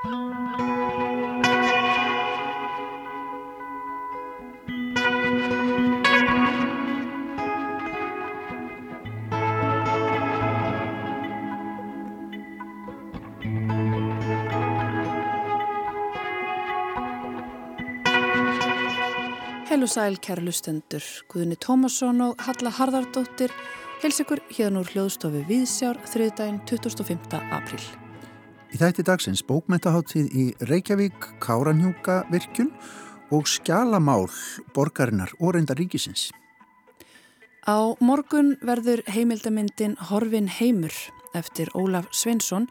Heil og sæl kæra lustendur, Guðni Tómasson og Halla Harðardóttir hels ykkur hérna úr hljóðstofu Viðsjár þriðdægin 25. apríl. Í þætti dagsins bókmentaháttíð í Reykjavík, Káranhjúka virkjun og skjalamál borgarinnar og reynda ríkisins. Á morgun verður heimildamindin Horfin heimur eftir Ólaf Sveinsson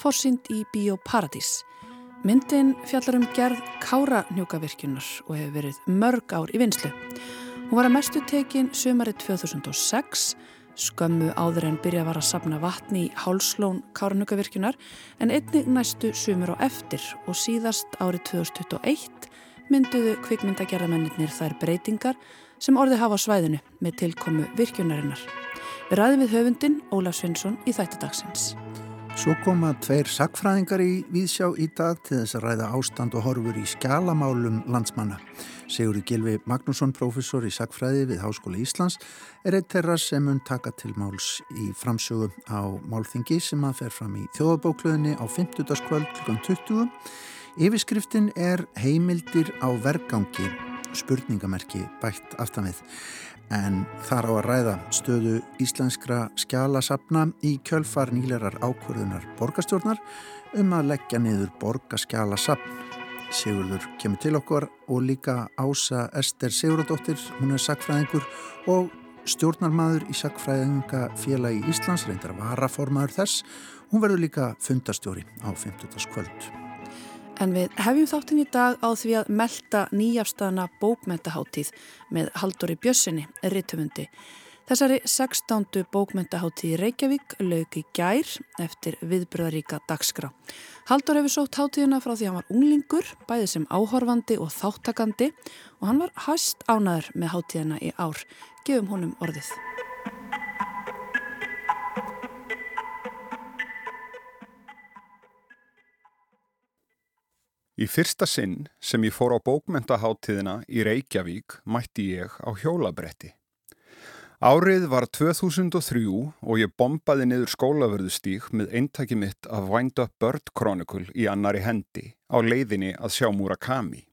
fórsýnd í Bíóparadís. Myndin fjallar um gerð Kára hnjúkavirkjunar og hefur verið mörg ár í vinslu. Hún var að mestu tekin sömari 2006, skömmu áður en byrja var að sapna vatni í hálslón Kára hnjúkavirkjunar en einnig næstu sömur á eftir og síðast árið 2021 mynduðu kvikmyndagerðamennir þær breytingar sem orði hafa á svæðinu með tilkomu virkjunarinnar. Við ræðum við höfundin Ólaf Svensson í þættadagsins. Svo koma tveir sakfræðingar í Víðsjá í dag til þess að ræða ástand og horfur í skjálamálum landsmanna. Sigurður Gilvi Magnússon, professor í sakfræði við Háskóla Íslands, er eitt þeirra sem mun taka til máls í framsögu á málþingi sem að fer fram í þjóðabókluðinni á 50. kvöld kl. 20. Yfirskriftin er heimildir á vergangi, spurningamerki bætt aftan við en þar á að ræða stöðu íslenskra skjálasapna í kjölfar nýlerar ákvörðunar borgastjórnar um að leggja niður borgaskjálasapn. Sigurður kemur til okkar og líka Ása Ester Sigurðardóttir, hún er sakfræðingur og stjórnarmadur í sakfræðinga félagi Íslands, reyndar varaformaður þess. Hún verður líka fundastjóri á 50. kvöld. En við hefjum þáttinn í dag á því að melda nýjafstana bókmentaháttíð með Haldóri Bjössinni, rittufundi. Þessari 16. bókmentaháttíð í Reykjavík í gær eftir viðbröðaríka dagskrá. Haldur hefur sótt háttíðina frá því hann var unglingur, bæðið sem áhorfandi og þáttakandi og hann var hæst ánaður með háttíðina í ár. Gefum honum orðið. Í fyrsta sinn sem ég fór á bókmentaháttiðina í Reykjavík mætti ég á hjólabretti. Árið var 2003 og ég bombaði niður skólaverðustík með eintaki mitt af Wind Up Bird Chronicle í annari hendi á leiðinni að sjá Murakami.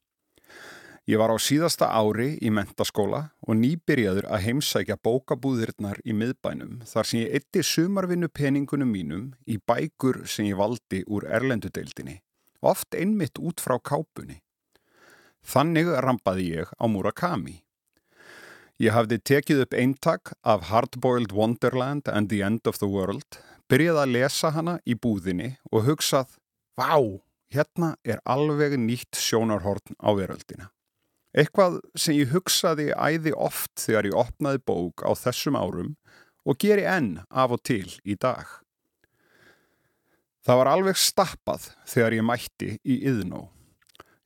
Ég var á síðasta ári í mentaskóla og nýbyrjaður að heimsækja bókabúðirnar í miðbænum þar sem ég eitti sumarvinnu peningunum mínum í bækur sem ég valdi úr erlendudeildinni oft einmitt út frá kápunni. Þannig rampaði ég á Murakami. Ég hafði tekið upp eintak af Hardboiled Wonderland and the End of the World, byrjaði að lesa hana í búðinni og hugsað, vá, hérna er alveg nýtt sjónarhorn á veröldina. Eitthvað sem ég hugsaði æði oft þegar ég opnaði bók á þessum árum og geri enn af og til í dag. Það var alveg stappað þegar ég mætti í yðnó.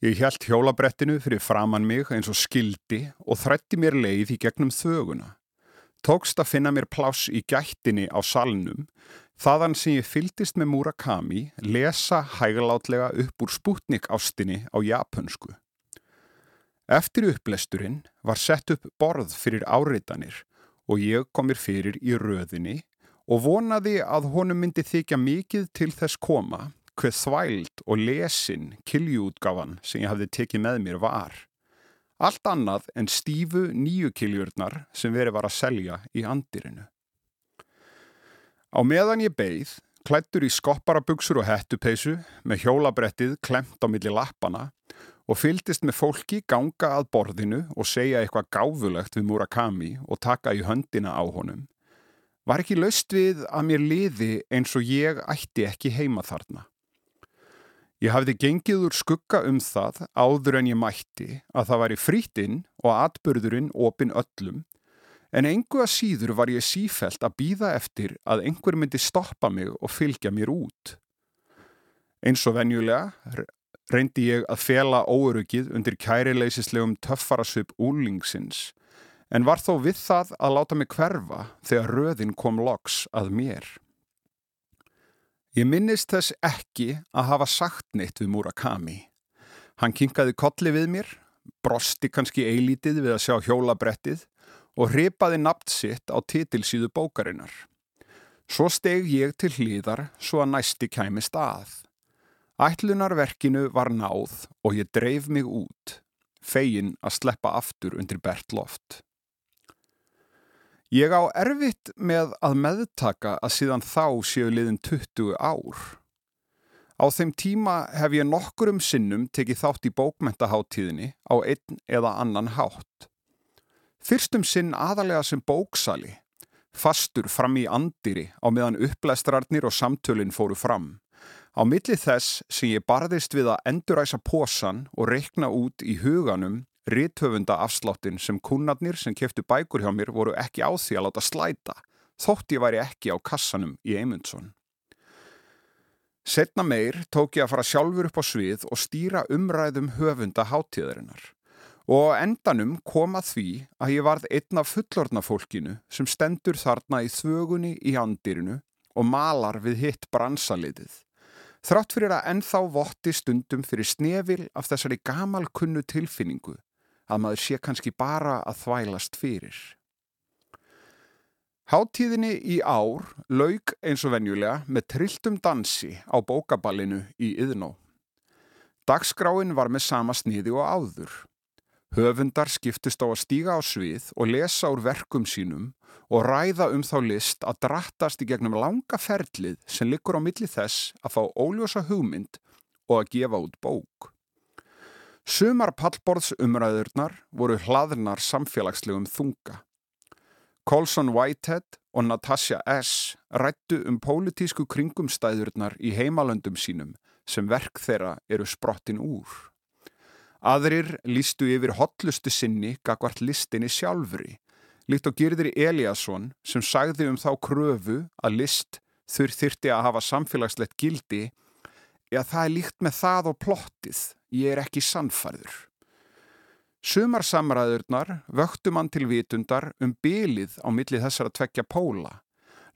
Ég held hjólabrettinu fyrir framann mig eins og skildi og þrætti mér leið í gegnum þöguna. Tókst að finna mér pláss í gættinni á salnum, þaðan sem ég fyldist með Murakami lesa hæglátlega upp úr spútnik ástinni á japansku. Eftir upplesturinn var sett upp borð fyrir áriðanir og ég kom mér fyrir í röðinni og vonaði að honum myndi þykja mikið til þess koma hver þvæld og lesin kiljúutgafan sem ég hafði tekið með mér var. Allt annað en stífu nýju kiljurnar sem verið var að selja í andirinu. Á meðan ég beigð, klættur í skopparabugsur og hettupeisu með hjólabrettið klemt á milli lappana og fyldist með fólki ganga að borðinu og segja eitthvað gáfulegt við Murakami og taka í höndina á honum var ekki laust við að mér liði eins og ég ætti ekki heima þarna. Ég hafði gengið úr skugga um það áður en ég mætti að það væri frítinn og atbörðurinn opin öllum, en engu að síður var ég sífælt að býða eftir að einhver myndi stoppa mig og fylgja mér út. Eins og venjulega reyndi ég að fela óörugið undir kærileysislegum töffarasöp úlingsins, en var þó við það að láta mig hverfa þegar röðin kom loks að mér. Ég minnist þess ekki að hafa sagt neitt við Murakami. Hann kinkaði kolli við mér, brosti kannski eilítið við að sjá hjólabrettið og hripaði napt sitt á titilsíðu bókarinnar. Svo steg ég til hlýðar svo að næsti kæmist að. Ætlunarverkinu var náð og ég dreif mig út, fegin að sleppa aftur undir bert loft. Ég á erfitt með að meðtaka að síðan þá séu liðin 20 ár. Á þeim tíma hef ég nokkur um sinnum tekið þátt í bókmentaháttíðinni á einn eða annan hátt. Fyrstum sinn aðalega sem bóksali, fastur fram í andiri á meðan upplæstrarnir og samtölinn fóru fram. Á milli þess sem ég barðist við að enduræsa posan og reikna út í huganum Ríthöfunda afsláttin sem kunnarnir sem keftu bækur hjá mér voru ekki á því að láta slæta, þótt ég væri ekki á kassanum í Eymundsson. Setna meir tók ég að fara sjálfur upp á svið og stýra umræðum höfunda hátíðarinnar og endanum kom að því að ég varð einn af fullornafólkinu sem stendur þarna í þvögunni í andirinu og malar við hitt bransaliðið. Þrátt fyrir að ennþá votti stundum fyrir snefil af þessari gamal kunnu tilfinningu að maður sé kannski bara að þvælast fyrir. Háttíðinni í ár laug eins og venjulega með trilltum dansi á bókaballinu í Yðnó. Dagskráin var með sama sniði og áður. Höfundar skiptist á að stíga á svið og lesa úr verkum sínum og ræða um þá list að drattast í gegnum langa ferlið sem likur á milli þess að fá óljósa hugmynd og að gefa út bók. Sumar pallborðsumræðurnar voru hlaðnar samfélagslegum þunga. Colson Whitehead og Natasha S. rættu um pólitísku kringumstæðurnar í heimalöndum sínum sem verk þeirra eru sprottin úr. Aðrir lístu yfir hotlustu sinni gagvart listinni sjálfri, líkt og Girðir Eliasson sem sagði um þá kröfu að list þurr þyrti að hafa samfélagslegt gildi eða það er líkt með það og plottið ég er ekki sannfærður. Sumarsamræðurnar vöktu mann til vitundar um bylið á milli þessara tvekja póla,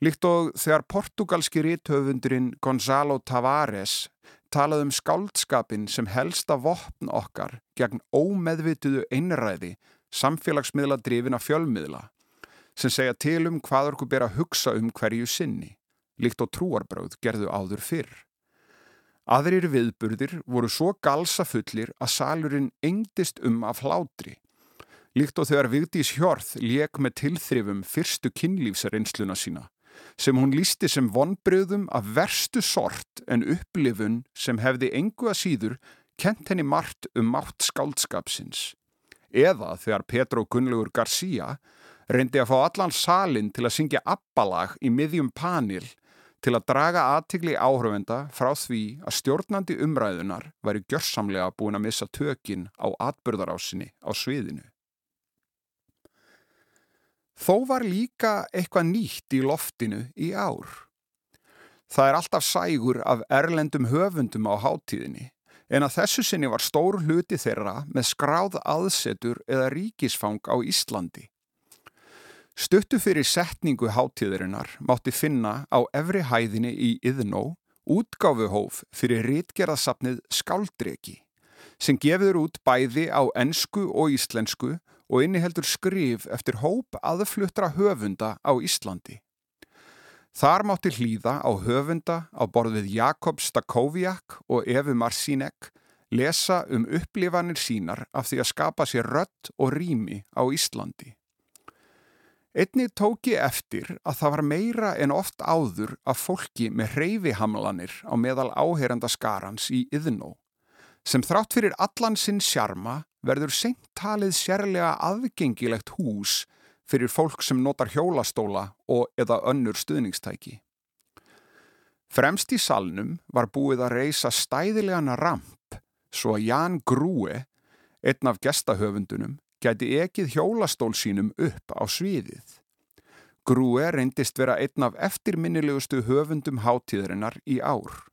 líkt og þegar portugalski rithöfundurinn Gonzalo Tavares talaði um skáldskapin sem helsta vopn okkar gegn ómeðvituðu einræði samfélagsmiðla drifina fjölmiðla sem segja til um hvað okkur ber að hugsa um hverju sinni, líkt og trúarbröð gerðu áður fyrr. Aðrir viðburðir voru svo galsafullir að salurinn engdist um af hlátri. Líkt og þegar Vigdís Hjörð lék með tilþrifum fyrstu kynlífsareinsluna sína, sem hún lísti sem vonbröðum af verstu sort en upplifun sem hefði engu að síður kent henni margt um mátt skáldskapsins. Eða þegar Petro Gunnlaugur García reyndi að fá allan salin til að syngja abbalag í miðjum panil til að draga aðtigli áhrifenda frá því að stjórnandi umræðunar væri gjörsamlega búin að missa tökin á atbyrðarásinni á sviðinu. Þó var líka eitthvað nýtt í loftinu í ár. Það er alltaf sægur af erlendum höfundum á háttíðinni en að þessu sinni var stór hluti þeirra með skráð aðsetur eða ríkisfang á Íslandi. Stuttu fyrir setningu hátíðurinnar mátti finna á efri hæðinni í Yðnó útgáfuhóf fyrir rítgerðasafnið Skáldreki sem gefur út bæði á ennsku og íslensku og inniheldur skrif eftir hóp aðfluttra höfunda á Íslandi. Þar mátti hlýða á höfunda á borðið Jakob Stakoviak og Efi Marsínek lesa um upplifanir sínar af því að skapa sér rött og rými á Íslandi. Einnig tók ég eftir að það var meira en oft áður af fólki með hreyfihamlanir á meðal áherenda skarans í yðnó, sem þrátt fyrir allan sinn sjarma verður senkt talið sérlega aðgengilegt hús fyrir fólk sem notar hjólastóla og eða önnur stuðningstæki. Fremst í salnum var búið að reysa stæðilegan ramp svo að Jan Grúe, einn af gestahöfundunum, gæti ekið hjólastól sínum upp á sviðið. Grúe reyndist vera einn af eftirminnilegustu höfundum hátíðarinnar í ár.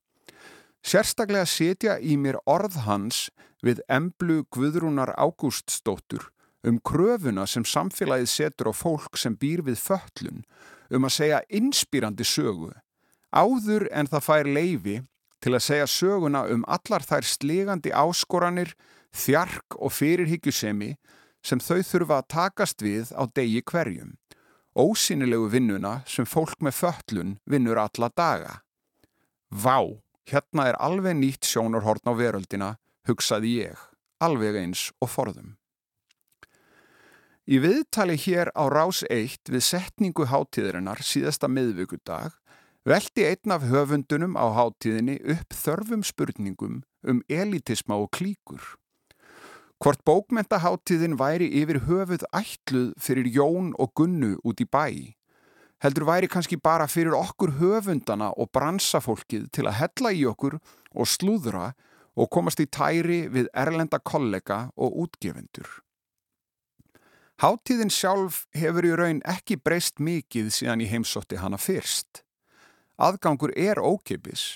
Sérstaklega setja í mér orð hans við emblu Guðrúnar Ágústsdóttur um kröfuna sem samfélagið setur á fólk sem býr við föllun um að segja inspírandi sögu, Áður en það fær leifi til að segja söguna um allar þær slegandi áskoranir, þjark og fyrirhyggjusemi sem þau þurfa að takast við á degi hverjum. Ósýnilegu vinnuna sem fólk með föllun vinnur alla daga. Vá, hérna er alveg nýtt sjónarhorn á veröldina, hugsaði ég, alveg eins og forðum. Í viðtali hér á rás 1 við setningu hátíðarinnar síðasta miðvíkudag veldi einn af höfundunum á hátíðinni upp þörfum spurningum um elitisma og klíkur. Hvort bókmentaháttíðin væri yfir höfuð ætluð fyrir Jón og Gunnu út í bæ. Heldur væri kannski bara fyrir okkur höfundana og bransafólkið til að hella í okkur og slúðra og komast í tæri við erlenda kollega og útgefundur. Háttíðin sjálf hefur í raun ekki breyst mikið síðan í heimsótti hana fyrst. Aðgangur er ókipis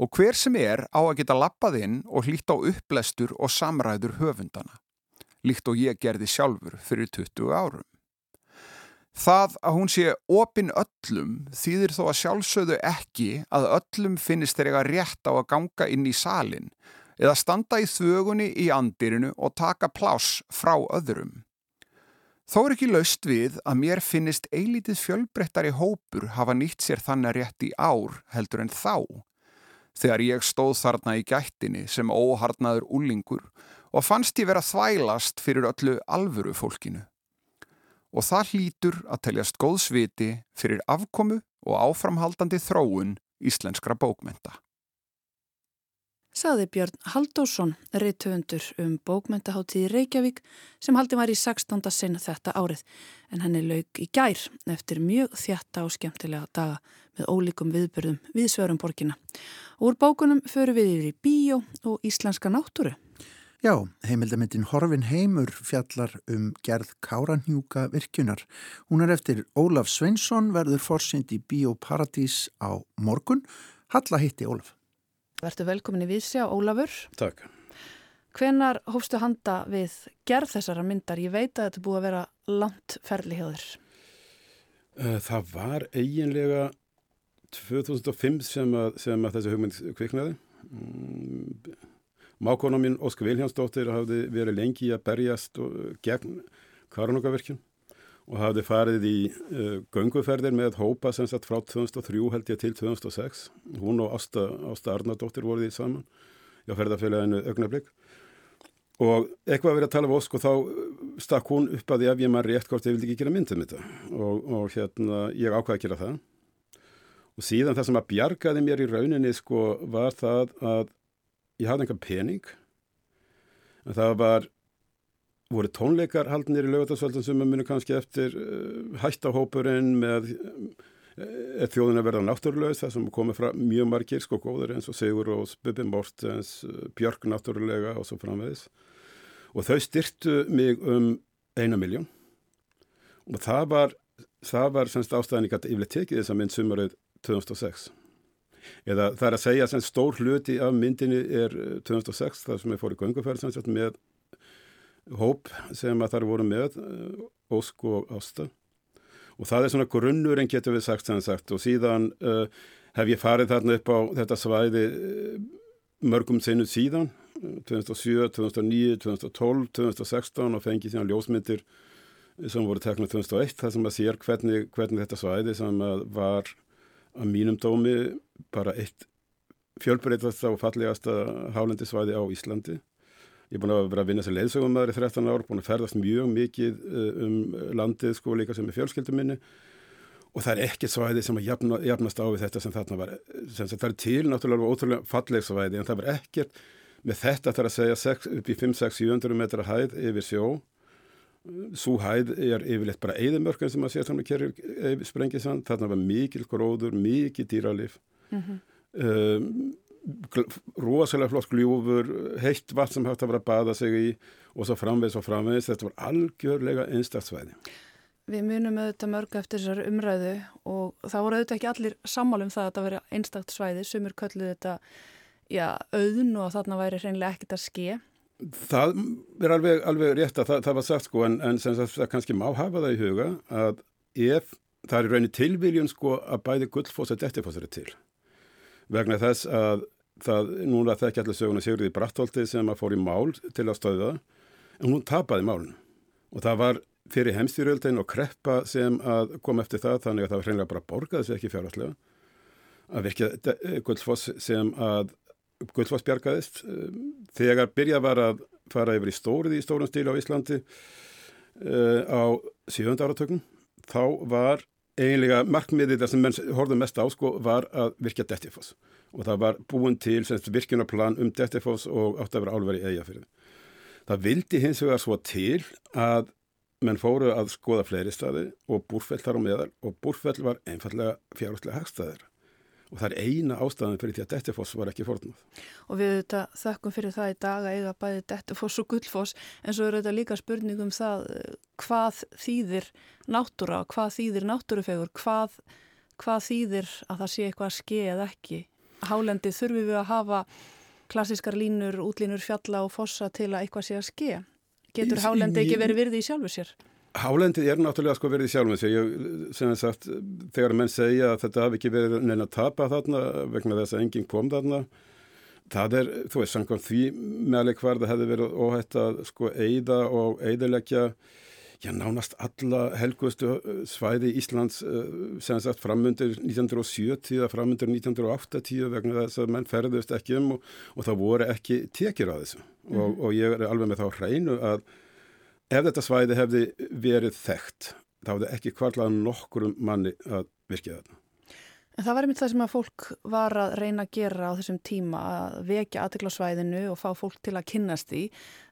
og hver sem er á að geta lappað inn og hlýtt á upplestur og samræður höfundana, líkt og ég gerði sjálfur fyrir 20 árum. Það að hún sé opin öllum þýðir þó að sjálfsögðu ekki að öllum finnist þeir eitthvað rétt á að ganga inn í salin eða standa í þögunni í andirinu og taka pláss frá öðrum. Þó er ekki laust við að mér finnist eilítið fjölbrettari hópur hafa nýtt sér þannig rétt í ár heldur en þá þegar ég stóð þarna í gættinni sem óharnaður úlingur og fannst ég vera þvælast fyrir öllu alvöru fólkinu. Og það hlýtur að teljast góðsviti fyrir afkomu og áframhaldandi þróun íslenskra bókmenta. Saði Björn Haldósson, reytöfundur um bókmentaháttíði Reykjavík sem haldi var í 16. sinn þetta árið en henni lauk í gær eftir mjög þjatta og skemmtilega daga með ólíkum viðbörðum við svörum borgina. Úr bókunum föru við yfir í bíó og íslenska náttúru. Já, heimildamindin Horfin Heimur fjallar um gerð Káranhjúka virkunar. Hún er eftir Ólaf Sveinsson verður fórsynd í Bíó Paradís á morgun. Halla hitti Ólaf. Vertu velkomin í Vísja, Ólafur. Takk. Hvenar hófstu handa við gerð þessara myndar? Ég veit að þetta búið að vera langt ferli hjá þér. Eh, það var eiginlega 2005 sem að, sem að þessi hugmynd kviknaði. Mm, mákona mín Óskar Viljánsdóttir hafði verið lengi að berjast gegn Karanókaverkjum og hafði farið í uh, gönguferðir með hópa sem sagt frá 2003 held ég til 2006 hún og Ásta, Ásta Arnardóttir voruð í saman á ferðarfélaginu Ögnablik og eitthvað að vera að tala um Ósk og þá stakk hún upp að því ef ég maður rétt hvort ég vildi ekki gera myndið um þetta. Og, og hérna ég ákvaði að gera það. Og síðan það sem að bjargaði mér í rauninni sko var það að ég hafði enga pening. En það var voru tónleikar haldnir í lögatarsvöldin sem að muni kannski eftir uh, hættahópurinn með uh, þjóðin að verða náttúrulegs það sem komið frá mjög margir sko góður eins og Sigur og Bubi Mortens uh, Björg náttúrulega og svo framvegis. Og þau styrtu mig um eina miljón og það var það var semst ástæðan ég gæti yfirlega tekið þess að mynd sumarið 2006 eða það er að segja sem stór hluti af myndinni er 2006 það sem er fórið gönguferð sem sagt með hóp sem að þar voru með eh, Ósk og Ásta. Og það er svona grunnur en getur við sagt, sagt. Og síðan uh, hef ég farið þarna upp á þetta svæði uh, mörgum sinu síðan 2007, 2009, 2012, 2016 og fengið síðan ljósmyndir sem voru teknað 2001 það sem að sér hvernig, hvernig þetta svæði sem var að mínum dómi bara eitt fjölbreytast og fallegasta hálendisvæði á Íslandi Ég er búin að vera að vinna sem leiðsögumæður í 13 ár, búin að ferðast mjög mikið eh, um landið sko líka sem er fjölskylduminni og það er ekkert svæði sem að jafna, jafnast á við þetta sem þarna var. Sem það er til náttúrulega ótrúlega falleg svæði en það var ekkert með þetta þarf að segja 6, upp í 5-6-700 metra hæð yfir sjó. Svo hæð er yfirleitt bara eðimörkun sem að sé svona kerjur eh, sprengið sann. Þarna var mikil gróður, mikil dýralif. Mm -hmm. um, rosalega flott gljúfur, heitt vatn sem hægt að vera að bada sig í og svo framvegs og framvegs, þetta var algjörlega einstaktsvæði. Við munum auðvitað mörg eftir þessar umræðu og það voru auðvitað ekki allir sammálum það að þetta veri einstaktsvæði, sumur kölluð þetta já, auðn og þarna væri hreinlega ekkert að ske. Það er alveg, alveg rétt að það, það var sagt sko en, en sem sagt það kannski má hafa það í huga að ef það er raunin tilviljun sko að bæði gullfoss og dettifoss eru til vegna þess að það, núna þekki allir söguna Sigurði Brattholti sem að fór í mál til að stöða en hún tapaði málun og það var fyrir heimstýrjöldin og kreppa sem að kom eftir það þannig að það var hreinlega bara borgaði sig ekki fjárhastlega að virkja Guldfoss sem að Guldfoss bjargaðist þegar byrjað var að fara yfir í stórið í stórum stíl á Íslandi uh, á síðund áratökun þá var eiginlega markmiðið það sem menn horfðu mest á sko var að virkja Dettifoss og það var búin til virkjunarplan um Dettifoss og átt að vera álveri eiga fyrir það. Það vildi hins vegar svo til að menn fóru að skoða fleiri staði og búrfell þar á meðal. Og búrfell var einfallega fjárhastlega hagstaðir og það er eina ástæðan fyrir því að Dettifoss var ekki fornað. Og við þetta þökkum fyrir það í dag að eiga bæði Dettifoss og Guldfoss en svo eru þetta líka spurningum það hvað þýðir náttúra, hvað þýðir náttúrufegur, hvað, hvað þýðir að það sé eitthvað að ske eða ekki. Hálendi þurfum við að hafa klassiskar línur, útlínur, fjalla og fossa til að eitthvað sé að ske. Getur hálendi ekki verið virði í sjálfu sér? Hálendið er náttúrulega sko verið í sjálfum þess að ég, sem ég sagt, þegar menn segja að þetta hafi ekki verið neina að tapa þarna vegna þess að enginn kom þarna, það er, þú veist, samkvæmt því meðleik hvar það hefði verið óhætt að sko eigða og eigðilegja, já, nánast alla helgustu svæði Íslands sem sagt framundir 1970 að framundir 1980 vegna þess að menn ferðust ekki um og, og það voru ekki tekir á þessu mm. og, og ég er alveg með þá hreinu að Ef þetta svæði hefði verið þekkt, þá hefði ekki kvarlað nokkur manni að virkja þetta. En það var einmitt það sem að fólk var að reyna að gera á þessum tíma, að vekja aðtegla svæðinu og fá fólk til að kynnast því.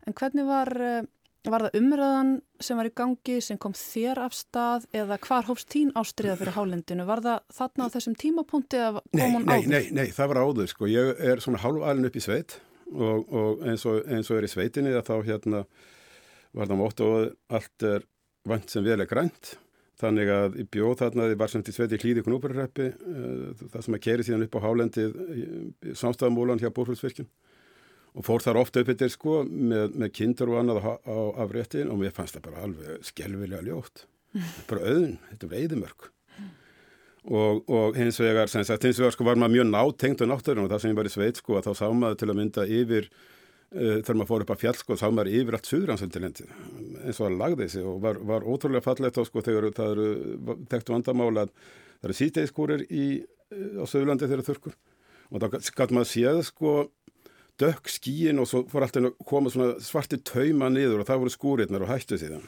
En hvernig var, eh, var það umræðan sem var í gangi, sem kom þér af stað eða hvar hófst tín ástriða fyrir hálendinu? Var það þarna á þessum tímapunkti eða kom hún áður? Nei, nei, nei, það var áður sko. Ég er svona hálfælin upp í sveit og, og eins, og, eins og er í sveitinni að þá hérna var það mótt og allt er vant sem vel er grænt. Þannig að í bjóð þarna þið var sem til sveti hlýði knúpurreppi eh, það sem að keri síðan upp á hálendið samstafamólan hjá Bórfljótsvirkjum og fór þar ofta upp yfir sko með, með kindur og annað á, afréttin og mér fannst það bara alveg skelvilega ljótt. Bara auðun, þetta var eðimörk og, og hins vegar hins vegar sko var maður mjög nátengt á náttúrun og það sem ég var í sveit sko að þá sá maður til að mynda yfir þegar maður fór upp að fjall sko, þá maður yfir allt suðransöldilendi eins og það lagði sig og var, var ótrúlega fallegt á sko þegar það eru tektu vandamála að það eru sítegiskúrir uh, á Suðurlandi þegar það þurkur og þá gæti maður séð sko dökk skíin og svo fór alltaf að koma svona svarti tauma niður og það voru skúrirnar og hættu síðan.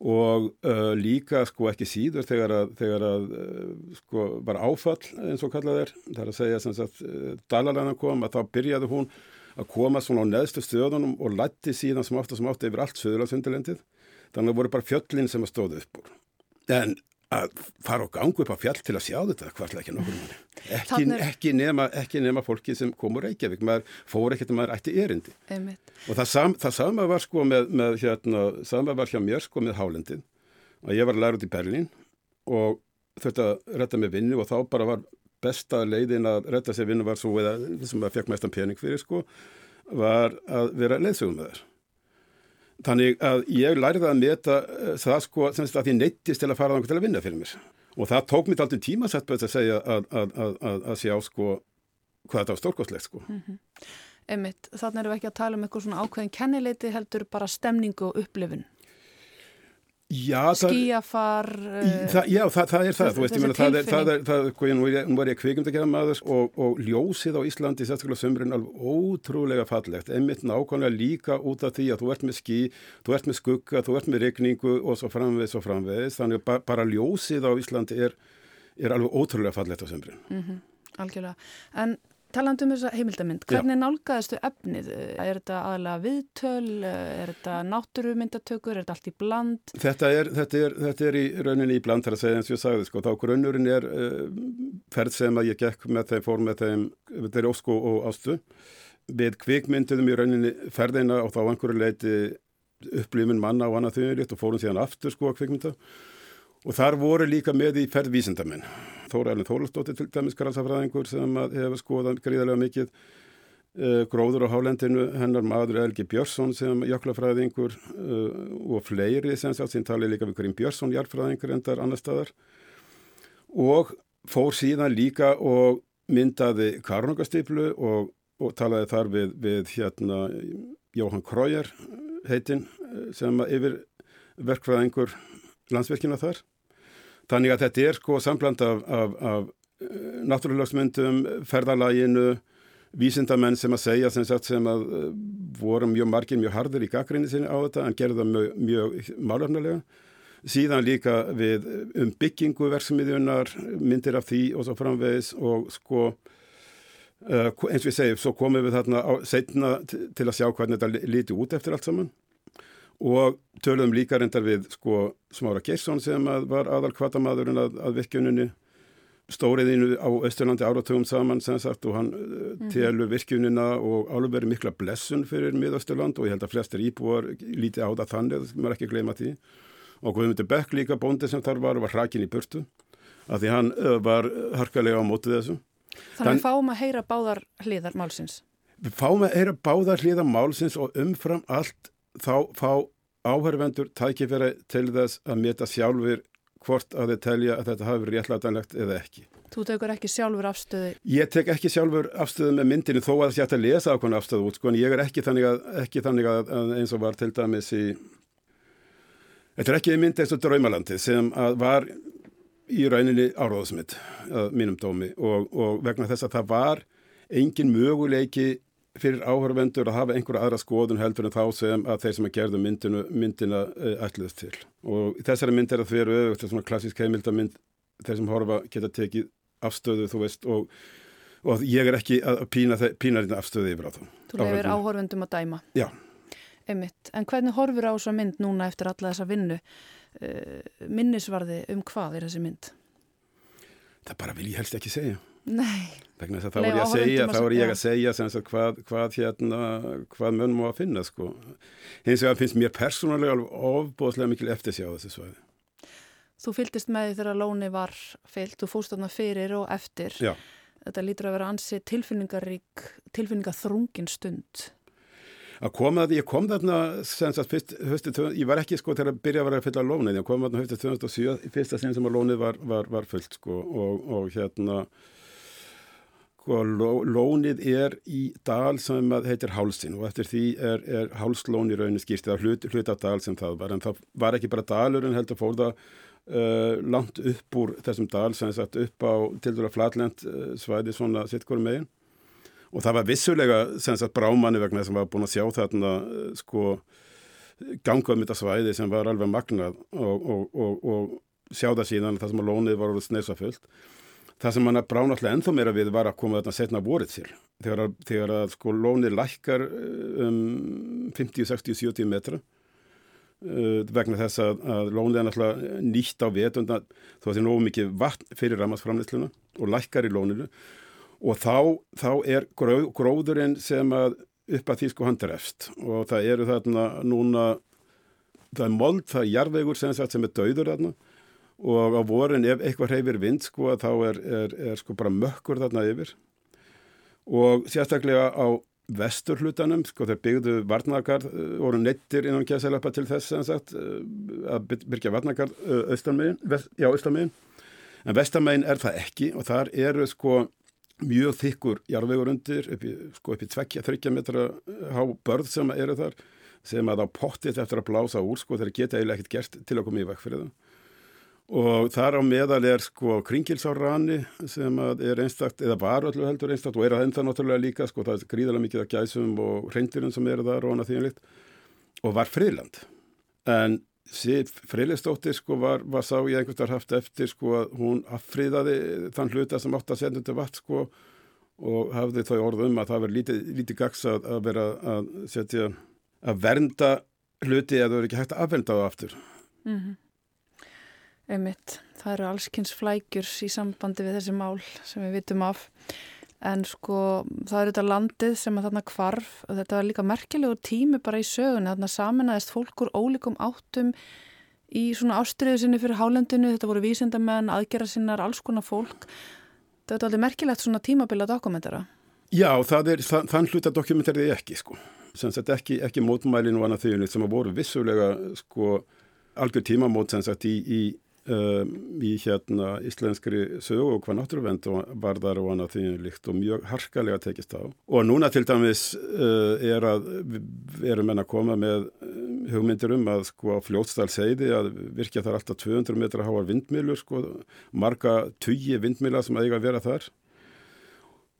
Og uh, líka sko ekki síður þegar að, þegar að uh, sko var áfall eins og kallað er það er að segja sem sagt Dalarana kom að þá byrjaði hún að koma svona á neðstu stöðunum og lætti síðan sem og sem átt yfir allt söðurlandsundirlendið. Þannig að voru bara fjöllin sem að stóðu upp úr. En að fara og gangu upp á fjall til að sjá þetta, hvarlega ekki nokkur manni. Ekki, er... ekki, nema, ekki nema fólki sem komur Reykjavík, maður fór ekkert að maður ætti erindi. Einmitt. Og það, sam, það sama var sko með, með hérna, sama var hjá mér sko með Hálendin. Að ég var út í Berlín og þurfti að retta með vinnu og þá bara var besta leiðin að retta sér vinnu var svo eða sem að fekk mestan pening fyrir sko var að vera leiðsögum með þér. Þannig að ég lærði að meta eh, það sko semst að ég neittist til að fara til að vinna fyrir mér. Og það tók mér alltaf tíma sett bæðið að segja að, að, að, að sjá sko hvað þetta var stórkostlegt sko. Mm -hmm. Emmitt, þannig erum við ekki að tala um eitthvað svona ákveðin kennileiti heldur bara stemningu og upplifun. Já, skíafar það, Já, það, það er það, þú veist, ég meina það er, það er, ég nú var ég kvikund að gera maður og, og ljósið á Íslandi sérstaklega sömurinn alveg ótrúlega fallegt, einmitt nákvæmlega líka út af því að þú ert með skí, þú ert með skugga, þú ert með regningu og svo framvegis og framvegis, þannig að bara ljósið á Íslandi er, er alveg ótrúlega fallegt á sömurinn. Mm -hmm, algjörlega, en Taland um þessa heimildamind, hvernig Já. nálgæðistu efnið? Er þetta aðalega viðtöl, er þetta náttúrumyndatökur, er þetta allt í bland? Þetta er, þetta er, þetta er í rauninni í bland þar að segja eins og ég sagði, sko, þá grunnurinn er uh, ferð sem að ég gekk með þeim, fór með þeim, þeir ósku og ástu. Við kvikmynduðum í rauninni ferðina og þá einhverju leiti upplifin manna og annað þauðilegt og fórum síðan aftur sko að kvikmynda og þar voru líka með í ferð vísindamenn. Þóra Elin Þólastóttir til dæmis grænsafræðingur sem hefur skoðað gríðarlega mikið uh, gróður á hálendinu, hennar maður Elgi Björnsson sem jöklafræðingur uh, og fleiri sem sátt sín talið líka við Grín Björnsson, jarfræðingur endar annar staðar og fór síðan líka og myndaði Karnungastiplu og, og talaði þar við, við hérna Jóhann Krójar heitinn sem yfir verkfræðingur landsverkina þar. Þannig að þetta er sko sambland af, af, af eh, náttúrulegsmyndum, ferðalaginu, vísindamenn sem að segja sem, sagt, sem að uh, voru mjög margir, mjög hardur í gaggrinni sinni á þetta en gerði það mjög, mjög málöfnulega. Síðan líka við um byggingu verksmiðjunar, myndir af því og svo framvegis og sko eins og ég segi, svo komum við þarna á, setna til að sjá hvernig þetta líti út eftir allt saman og töluðum líka reyndar við sko Smára Geirsson sem að var aðal kvartamadurinn að, að virkjuninni. Stóriðinu á Östurlandi áratugum saman sem sagt og hann mm telur virkjunina og alveg verið mikla blessun fyrir miðausturland og ég held að flestir íbúar lítið á það þannig, maður ekki gleyma því. Og Guðmundur Beck líka bóndi sem þar var var hrakin í burtu af því hann var harkalega á mótið þessu. Þannig við fáum að heyra báðar hliðar málsins. Fáum að heyra báðar hliðar málsins og umfram allt þá fá áhörvendur tækifæri til þess að meta sjálfur hvort að þeir telja að þetta hafi verið réttlætanlegt eða ekki. Þú tekur ekki sjálfur afstöðu? Ég tek ekki sjálfur afstöðu með myndinu þó að það sé að lesa ákvæmlega afstöðu út sko en ég er ekki þannig, að, ekki þannig að, eins og var til dæmis í Þetta er ekki mynd eins og Draumalandi sem var í rauninni áráðsmitt að mínum dómi og, og vegna þess að það var engin möguleiki fyrir áhörvendur að hafa einhverja aðra skoðun heldur en þá sem að þeir sem að gerðu myndinu, myndina uh, ætluðst til. Og þessari mynd er að því eru er svona klassísk heimildamind, þeir sem horfa geta tekið afstöðu, þú veist, og, og ég er ekki að pína, þetta afstöðu yfir á það. Þú lefur áhörvendum að dæma. Já. Einmitt. En hvernig horfur á þessa mynd núna eftir alla þessa vinnu? Uh, minnisvarði um hvað er þessi mynd? Það bara vil ég helst ekki segja. Nei. Þá voru ég að segja, þá voru ég að segja sagt hvað, hvað hérna, hvað mönnum á að finna sko. Hins vegar finnst mér persónulega ofbóðslega mikil eftirsjá þessu svæði. Þú fylgist með því þegar lóni var fyllt, þú fóst þarna fyrir og eftir. Já. Þetta lítur að vera ansi tilfinningarík, tilfinningaþrungin stund. Að koma þetta, ég kom þarna sagt fyrst, höstu, ég var ekki sko til að byrja að vera að fylla lónið, ég kom þarna höstu 2007, fyrsta sem sem að lónið var, var, var fullt sko og, og hérna lónið er í dal sem heitir Hálsin og eftir því er, er Hálslón í rauninni skýrst eða hlut, hlut af dal sem það var en það var ekki bara dalur en heldur fór það uh, langt upp úr þessum dal sem satt upp á til dæla flatlend uh, svæði svona sittkorum megin. Og það var vissulega sem sagt brámanni vegna sem var búin að sjá þarna uh, sko ganga um þetta svæði sem var alveg magnað og, og, og, og sjá það síðan það sem að lónið var alveg snesa fullt Það sem að brána alltaf ennþá meira við var að koma þarna setna vorið til. Þegar að, þegar að sko lónið lækkar eh, um 50, 60, 70 metra uh, vegna þess að, að er náttúrulega nýtt á að það er nógu mikið vatn fyrir ramarsframleysluna og lækkar í lóninu. Og þá, þá er gróð, gróðurinn sem að upp að því sko hann drefst. Og það eru þarna núna, það er mold, það er jarvegur sem, sem er dauður þarna og á vorin ef eitthvað hreyfir vind sko þá er, er, er sko bara mökkur þarna yfir. Og sérstaklega á vestur hlutanum sko þeir byggðu varnakar eh, voru neittir innan kjæðsælapa til þess sagt, eh, að byggja varnakar austamegin, já austamegin en vestamegin er það ekki og þar eru sko mjög þykkur jarðvegur undir upp í, sko upp í tvekja, þryggja metra eh, há börð sem eru þar sem að á pottit eftir að blása úr sko þeir geta eiginlega ekkert gert til að koma í vekk fyrir það og þar á meðal er sko kringilsárrani sem er einstakt eða var öllu heldur einstakt og er að enda náttúrulega líka sko það er gríðarlega mikið af gæsum og reyndirinn sem eru þar og annað þínlikt og var friðland. En friðlistóttir sko var, var sá ég einhvers þar haft eftir sko að hún affriðaði þann hluta sem átt að setja undir vatn sko og hafði þau orðum að það verið lítið, lítið gags að, að vera að setja að vernda hluti eða það verið ekki hægt að afvenda það aftur. Mm -hmm. Einmitt. Það eru allskynns flækjur í sambandi við þessi mál sem við vitum af. En sko það eru þetta landið sem að þarna kvarf og þetta var líka merkjulegur tími bara í sögunni. Þarna saminæðist fólk úr ólíkum áttum í svona ástriðu sinni fyrir hálendinu, þetta voru vísindamenn, aðgerra sinnar, alls konar fólk. Þetta er alveg merkilegt svona tímabila dokumentara. Já, er, þann hluta dokumentari ekki sko. Sagt ekki, ekki mótmælinu og annað þjóðinu sem að voru vissulega sko algjör tímamót sagt í, í í hérna íslenskri sögu og hvað náttúruvend var þar og annað því líkt og mjög harkalega tekist á. Og núna til dæmis uh, er að við erum enn að koma með um, hugmyndir um að sko á fljótstal segði að virkja þar alltaf 200 metra háar vindmilur sko, marga tugi vindmila sem eiga að vera þar.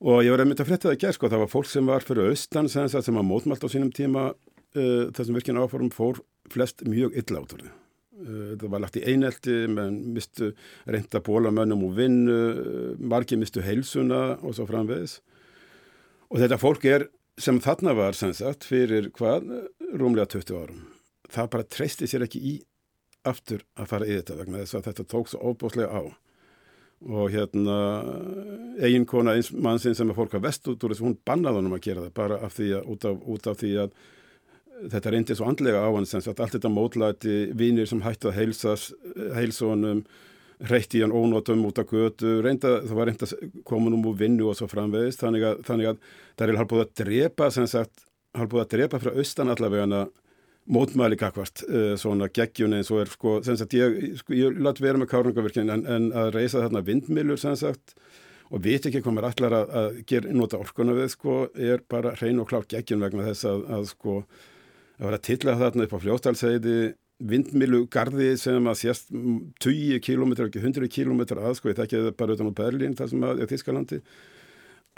Og ég var einmitt að frétta það ekki, sko, það var fólk sem var fyrir austan sem, var mótmalt á sínum tíma uh, þessum virkjana áforum fór flest mjög illa út úr því. Uh, það var lagt í einelti, menn mistu reynda bólamönnum og vinnu, uh, margi mistu heilsuna og svo framvegis. Og þetta fólk er sem þarna var sem sagt fyrir hvað, rúmlega 20 árum. Það bara treysti sér ekki í aftur að fara í þetta vegna þess að þetta tók svo óbúslega á. Og hérna eiginkona eins mannsinn sem er fólk að vest út úr þess, hún bannaði honum að gera það bara af því að, út af, út af því að þetta reyndi svo andlega á hann sem sagt allt þetta mótlæti, vinir sem hætti að heilsast, heilsónum reytti hann ónótum út af götu reynda, það var reynd að koma um úr vinnu og svo framvegist, þannig að, þannig að það er halvbúið að drepa sem sagt halvbúið að drepa frá austan allavega mótmæli kakvart uh, svona geggjun eins og er sko, sem sagt ég, sko, ég látt vera með kárnungavirkinn en, en að reysa þarna vindmilur sem sagt og veit ekki hvað maður allar að, að gera nota orkuna við sko er bara hrein og klár geggjun vegna þess að, að sko að vera til að þarna upp á fljóstalsæði vindmilugarði sem að sést 20 km, ekki 100 km að sko, ég þekki það bara utan á Berlín þar sem að, Þískalandi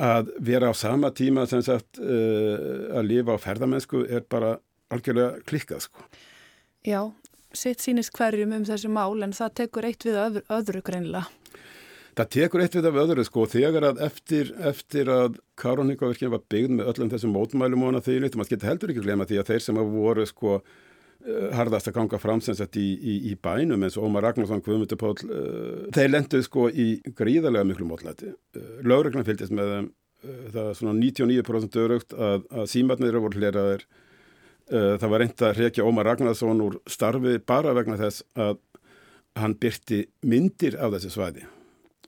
að vera á sama tíma sem sagt uh, að lifa á ferðamennsku er bara algjörlega klikkað sko. Já, sitt sínist hverjum um þessi mál en það tekur eitt við öðru, öðru greinlega. Það tekur eitt við af öðru sko þegar að eftir, eftir að Karoníkavirkjum var byggð með öllum þessum mótmælum og því líkt, maður getur heldur ekki glema því að þeir sem að voru sko harðast að ganga framsensett í, í, í bænum eins og Ómar Ragnarsson, Guðmundur Pál uh, þeir lenduð sko í gríðarlega miklu mótlæti. Uh, Lauruglan fylgist með þeim, uh, það er svona 99% örugt að, að símatnir voru hleraðir það var reynd að reykja Ómar Ragnarsson úr starfi bara vegna þess að hann byrti myndir af þessi svæði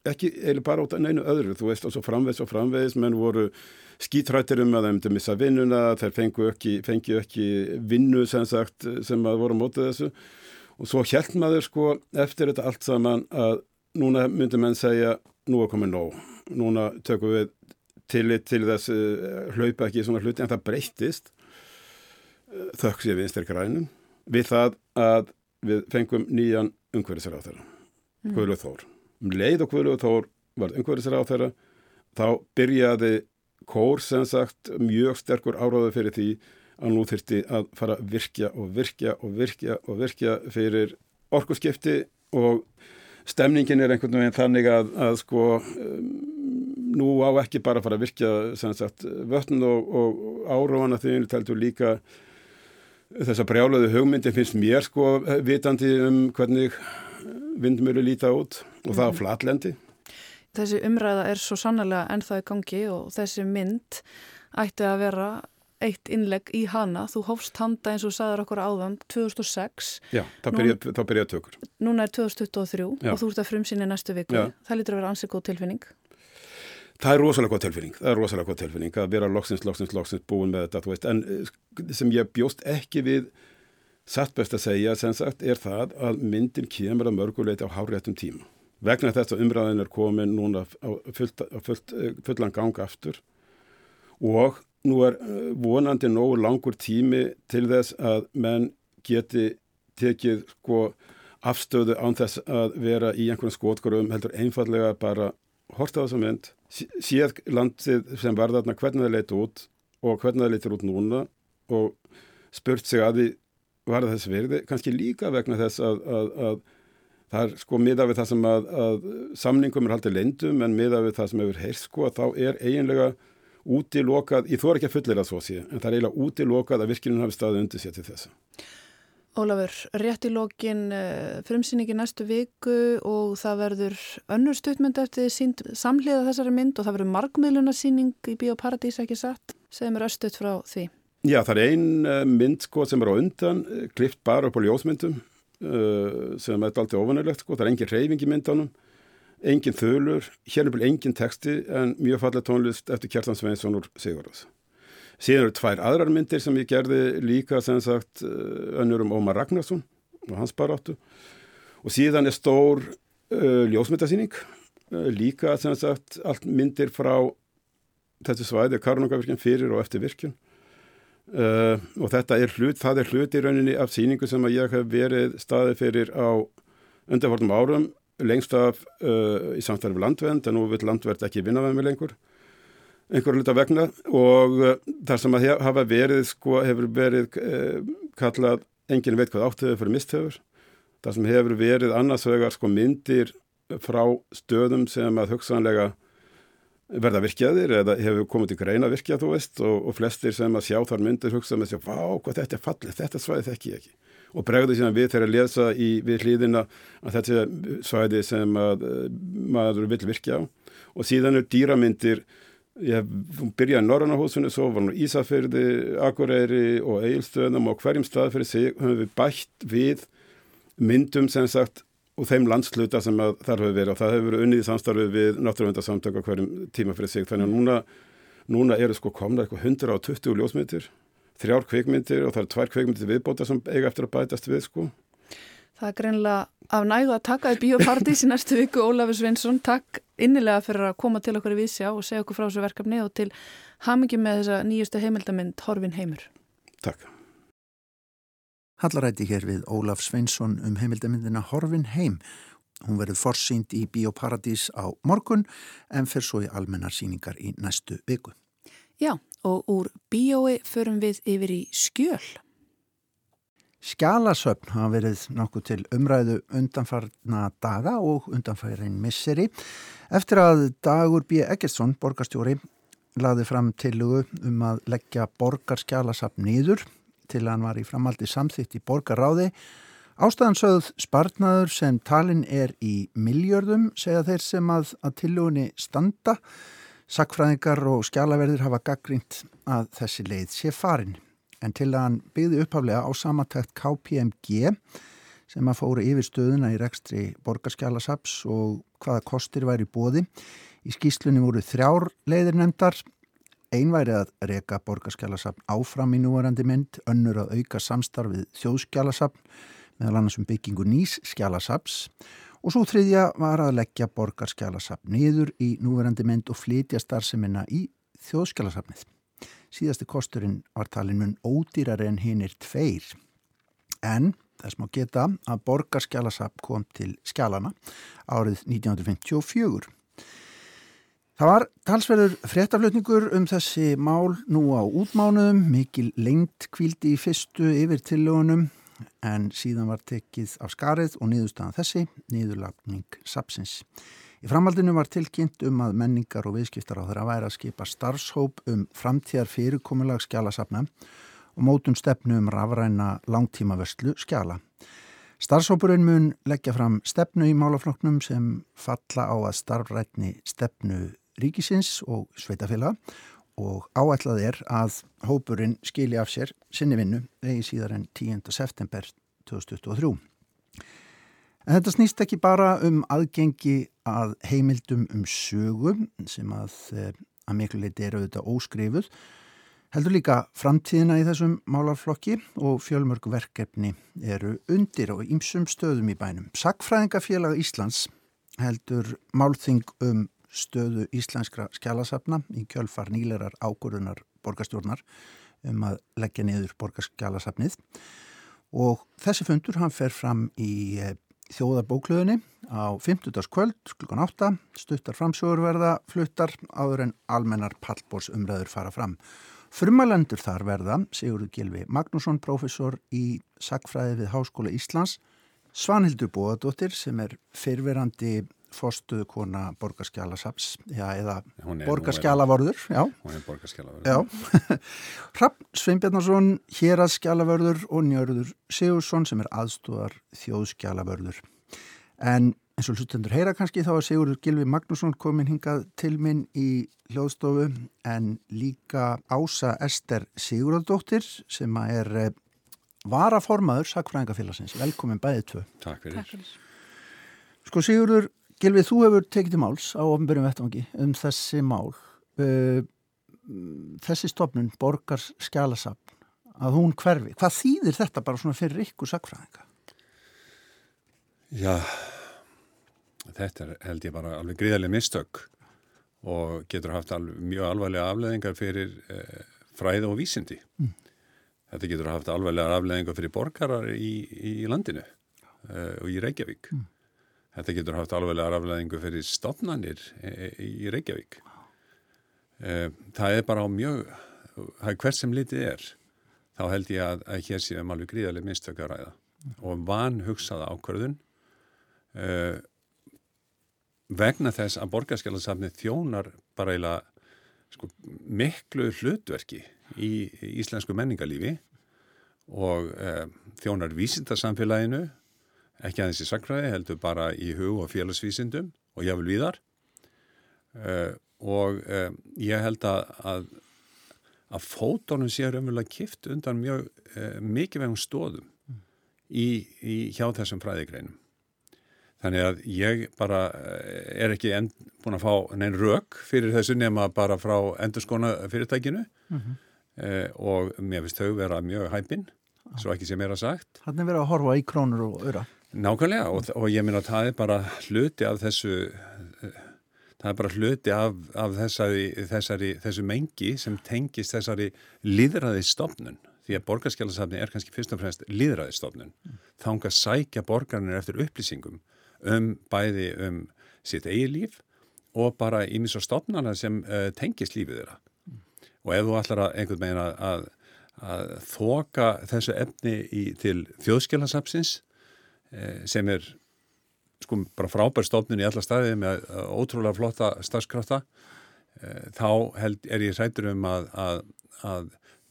ekki eða bara út af neinu öðru þú veist og svo framvegs og framvegs menn voru skítrættir um að þeim til missa vinnuna þeir fengu ekki, fengi ekki vinnu sem sagt sem að voru mótið þessu. Og svo held maður sko eftir þetta allt saman að núna myndi menn segja nú er komið nóg. Núna tökum við tillit til þess hlaupa ekki í svona hluti. En það breyttist. Þökk sér vinstir grænum við það að við fengum nýjan umhverfisar á þeirra mm. Guðluð Þór um leið og Guðluð Þór var umhverfisar á þeirra þá byrjaði kór sem sagt mjög sterkur áráðu fyrir því að nú þurfti að fara að virkja og virkja og virkja og virkja fyrir orkuskipti og stemningin er einhvern veginn þannig að, að sko um, nú á ekki bara að fara að virkja sem sagt vötn og, og áráðana því við teltum líka þessa brjálaðu hugmyndi finnst mér sko vitandi um hvernig vindmjölu líta út og það á mhm. flatlendi. Þessi umræða er svo sannlega ennþá í gangi og þessi mynd ætti að vera eitt innlegg í hana. Þú hófst handa eins og sagðar okkur áðan 2006. Já, þá byrjaði byrja tökur. Núna er 2023 Já. og þú ert að frumsýna næstu viku. Já. Það lítur að vera ansið góð tilfinning. Það er rosalega góð tilfinning, það er rosalega góð tilfinning að vera loksins, loksins, loksins búin með þetta, þú veist, en eh, sem ég bjóst ekki við satt best að segja, sem sagt, er það að myndin kemur að mörguleiti á háréttum tíma. Vegna þess að umræðin er komin núna á fullt, fullt, eh, fullan gang aftur og nú er eh, vonandi nógu langur tími til þess að menn geti tekið sko afstöðu án þess að vera í einhvern skotgórum heldur einfallega bara horta á þessa mynd, séð landið sem var þarna hvernig það leiti út og hvernig það leitir út núna og spurt sig að því var þessi verði, kannski líka vegna þess að, að, að það er sko miða við það sem að, að samningum er haldið leindum en miða við það sem hefur heyrst sko að þá er eiginlega útilokað, ég þór ekki að fullir að svo sé en það er eiginlega útilokað að virkinin hafi staðið undir sér til þessa. Ólafur, rétt í lókin eh, frumsýningi næstu viku og það verður önnur stuttmynd eftir sínd samhliða þessari mynd og það verður markmiðlunarsýning í Bíóparadís ekki satt, segðum við östuðt frá því. Já, það er ein eh, mynd sko sem er á undan, eh, klift bara upp á ljósmyndum sem er alltaf ofanilegt sko, það er engin reyfing í myndanum, engin þölur, hérna er engin texti en mjög fallega tónlist eftir Kjartan Sveinsson úr Sigurðars. Síðan eru tvær aðrar myndir sem ég gerði líka sem sagt önnur um Ómar Ragnarsson og hans baráttu. Og síðan er stór uh, ljósmyndasýning uh, líka sem sagt allt myndir frá þessu svæði Karunungavirkjum fyrir og eftir virkjum uh, og þetta er hlut, það er hlut í rauninni af síningu sem að ég hef verið staðið fyrir á undanfartum árum lengst af uh, í samstæðar við landvend en nú vil landvend ekki vinna með mig lengur einhverju hluta vegna. Og uh, þar sem að hef, hafa verið sko hefur verið kallað enginn veit hvað áttöðu fyrir mistöfur þar sem hefur verið annarsvegar sko myndir frá stöðum sem að hugsanlega verða virkjaðir eða hefur komið til greina virkjað þú veist og, og flestir sem að sjá þar myndir hugsa með sér, vá hvað þetta er fallið, þetta svæði þekki ég ekki. Og bregður síðan við þegar að lesa í, við hlýðina að þetta er svæði sem að maður vil virkja. Á og síðan er dýramyndir ég byrjaði í Norrannahúsinu svo var nú Ísafyrði, Akureyri og Eilstöðum og hverjum stað fyrir sig höfum við bætt við myndum sem sagt og þeim landsluta sem þar hefur verið. Og það hefur verið unnið í samstarfið við náttúruvendarsamtök á hverjum tíma fyrir sig. Þannig að núna, núna eru sko komna eitthvað 120 ljósmyndir þrjár kveikmyndir og það er tvær kveikmyndir viðbóta sem eiga eftir að bætast við sko. Það er greinlega af nægu að taka í biopartís í næstu viku Ólafur Sveinsson, takk innilega fyrir að koma til okkur í vísjá og segja okkur frá þessu verkefni og til hamingi með þessa nýjustu heimildamind Horfin Heimur. Takk Hallaræti hér við Ólaf Sveinsson um heimildamindina Horfin heim. Hún verður forsýnd í Bíóparadís á morgun en fer svo í almennar síningar í næstu viku. Já, og úr bíói förum við yfir í skjöl. Skjálasöfn hafa verið nokkuð til umræðu undanfarna daga og undanfærin misseri. Eftir að Dagur B. Eggertsson, borgarstjóri, laði fram tilugu um að leggja borgarskjálasöfn nýður til hann var í framaldi samþýtt í borgaráði. Ástæðan sögð spartnaður sem talin er í miljörðum segja þeir sem að, að tilugunni standa. Sackfræðingar og skjálaverðir hafa gaggrínt að þessi leið sé farin. En til að hann byggði upphaflega á samatækt KPMG sem að fóru yfir stöðuna í rekstri borgarskjálasaps og hvaða kostir væri bóði. Í skýslunni voru þrjár leiðir nefndar Einværi að reyka borgarskjálasafn áfram í núvarandi mynd, önnur að auka samstarfið þjóðskjálasafn meðal annars um byggingu nýs skjálasafns og svo þriðja var að leggja borgarskjálasafn niður í núvarandi mynd og flytja starfseminna í þjóðskjálasafnið. Síðasti kosturinn var talin mun ódýrar en hinn er tveir en þess má geta að borgarskjálasafn kom til skjálana árið 1954. Það var talsverður fréttaflutningur um þessi mál nú á útmánuðum, mikil lengt kvildi í fyrstu yfir tillögunum en síðan var tekið af skarið og niðurstaðan þessi, niðurlagning sapsins. Í framhaldinu var tilkynnt um að menningar og viðskiptar á þeirra væri að skipa starfshóp um framtíðar fyrirkomulag skjálasafna og mótum stefnu um rafræna langtímavörslu skjala. Starfshópurinn mun leggja fram stefnu í málafloknum sem falla á að starfrætni stefnu ríkisins og sveitafélag og áætlað er að hópurinn skilji af sér sinni vinnu vegi síðar en 10. september 2023. En þetta snýst ekki bara um aðgengi að heimildum um sögum sem að, eh, að miklu leiti eru auðvitað óskrifuð heldur líka framtíðina í þessum málarflokki og fjölmörg verkefni eru undir og ýmsum stöðum í bænum. Sackfræðingafélag Íslands heldur málþing um stöðu íslenskra skjálasafna í kjölfar nýlerar águrðunar borgastjórnar um að leggja niður borgarskjálasafnið og þessi fundur hann fer fram í eh, þjóðarbókluðinni á 50. kvöld klukkan 8 stuttar framsögurverða fluttar áður en almennar pallbórsumræður fara fram. Frumalendur þar verða Sigurður Gilvi Magnússon, professor í Sackfræði við Háskóla Íslands Svanhildur Bóðadóttir sem er fyrverandi fórstuðu kona borgarskjálasaps eða borgarskjálavorður hún er borgarskjálavorður Rapp Sveinbjarnarsson héraskjálavörður og Njörður Sigursson sem er aðstúðar þjóðskjálavörður en eins og hlustendur heyra kannski þá er Sigurður Gilvi Magnússon komin hingað til minn í hljóðstofu. En líka Ása Ester Sigurðardóttir sem er eh, varaformaður Sakfræðingafélagsins velkomin bæðið tvö. Takk fyrir. Takk fyrir. Sko Sigurður Gilvið, þú hefur tekið til máls á ofnbjörnum vettvangi um þessi mál. Uh, þessi stofnun, Borgars skjálasapn, að hún hverfi. Hvað þýðir þetta bara svona fyrir ykkur sakfræðinga? Já, þetta er held ég bara alveg gríðarlega mistök og getur haft alveg, mjög alvarlega afleðingar fyrir eh, fræð og vísindi. Mm. Þetta getur haft alvarlega afleðingar fyrir borgarar í, í landinu eh, og í Reykjavík. Mm. Þetta getur haft alvarlega afleðingar fyrir stofnanir eh, í Reykjavík. Eh, það er bara á mjög, það er hvert sem litið er, þá held ég að, að hér séum alveg gríðarlega mistök að ræða og van hugsaða ákvörðun Uh, vegna þess að borgarskjálasafni þjónar bara eiginlega sko, miklu hlutverki í, íslensku menningarlífi og uh, þjónar vísindarsamfélaginu ekki aðeins í sakræði heldur bara í hug og félagsvísindum og ég vil viðar uh, og ég held að að, að fótónum sé raunverulega kift undan mjög mikið vegum stóðum í, í hjá þessum fræðigreinum Þannig að ég bara eh, er ekki enn búin að fá neinn rauk fyrir þessu nema bara frá endurskona fyrirtækinu mm -hmm. eh, og mér finnst þau vera mjög hæpinn, svo ekki sem er að sagt. Þannig að vera að horfa í krónur og öra. Nákvæmlega og, og ég minna að það er bara hluti af þessu, það er bara hluti af, af þessari, þessari, þessu mengi sem tengist þessari líðræðistofnun því að borgarskjálasafni er kannski fyrst og fremst líðræðistofnun. Mm. Þá enga sækja borgarnir eftir upplýsingum um bæði um sitt eigi líf og bara ímis og stofnana sem uh, tengist lífið þeirra. Mm. Og ef þú ætlar að einhvern veginn að, að, að þoka þessu efni í, til þjóðskilasapsins uh, sem er sko bara frábær stofnun í alla staði með uh, ótrúlega flotta starfskrafta, þá held, er ég hrættur um að, að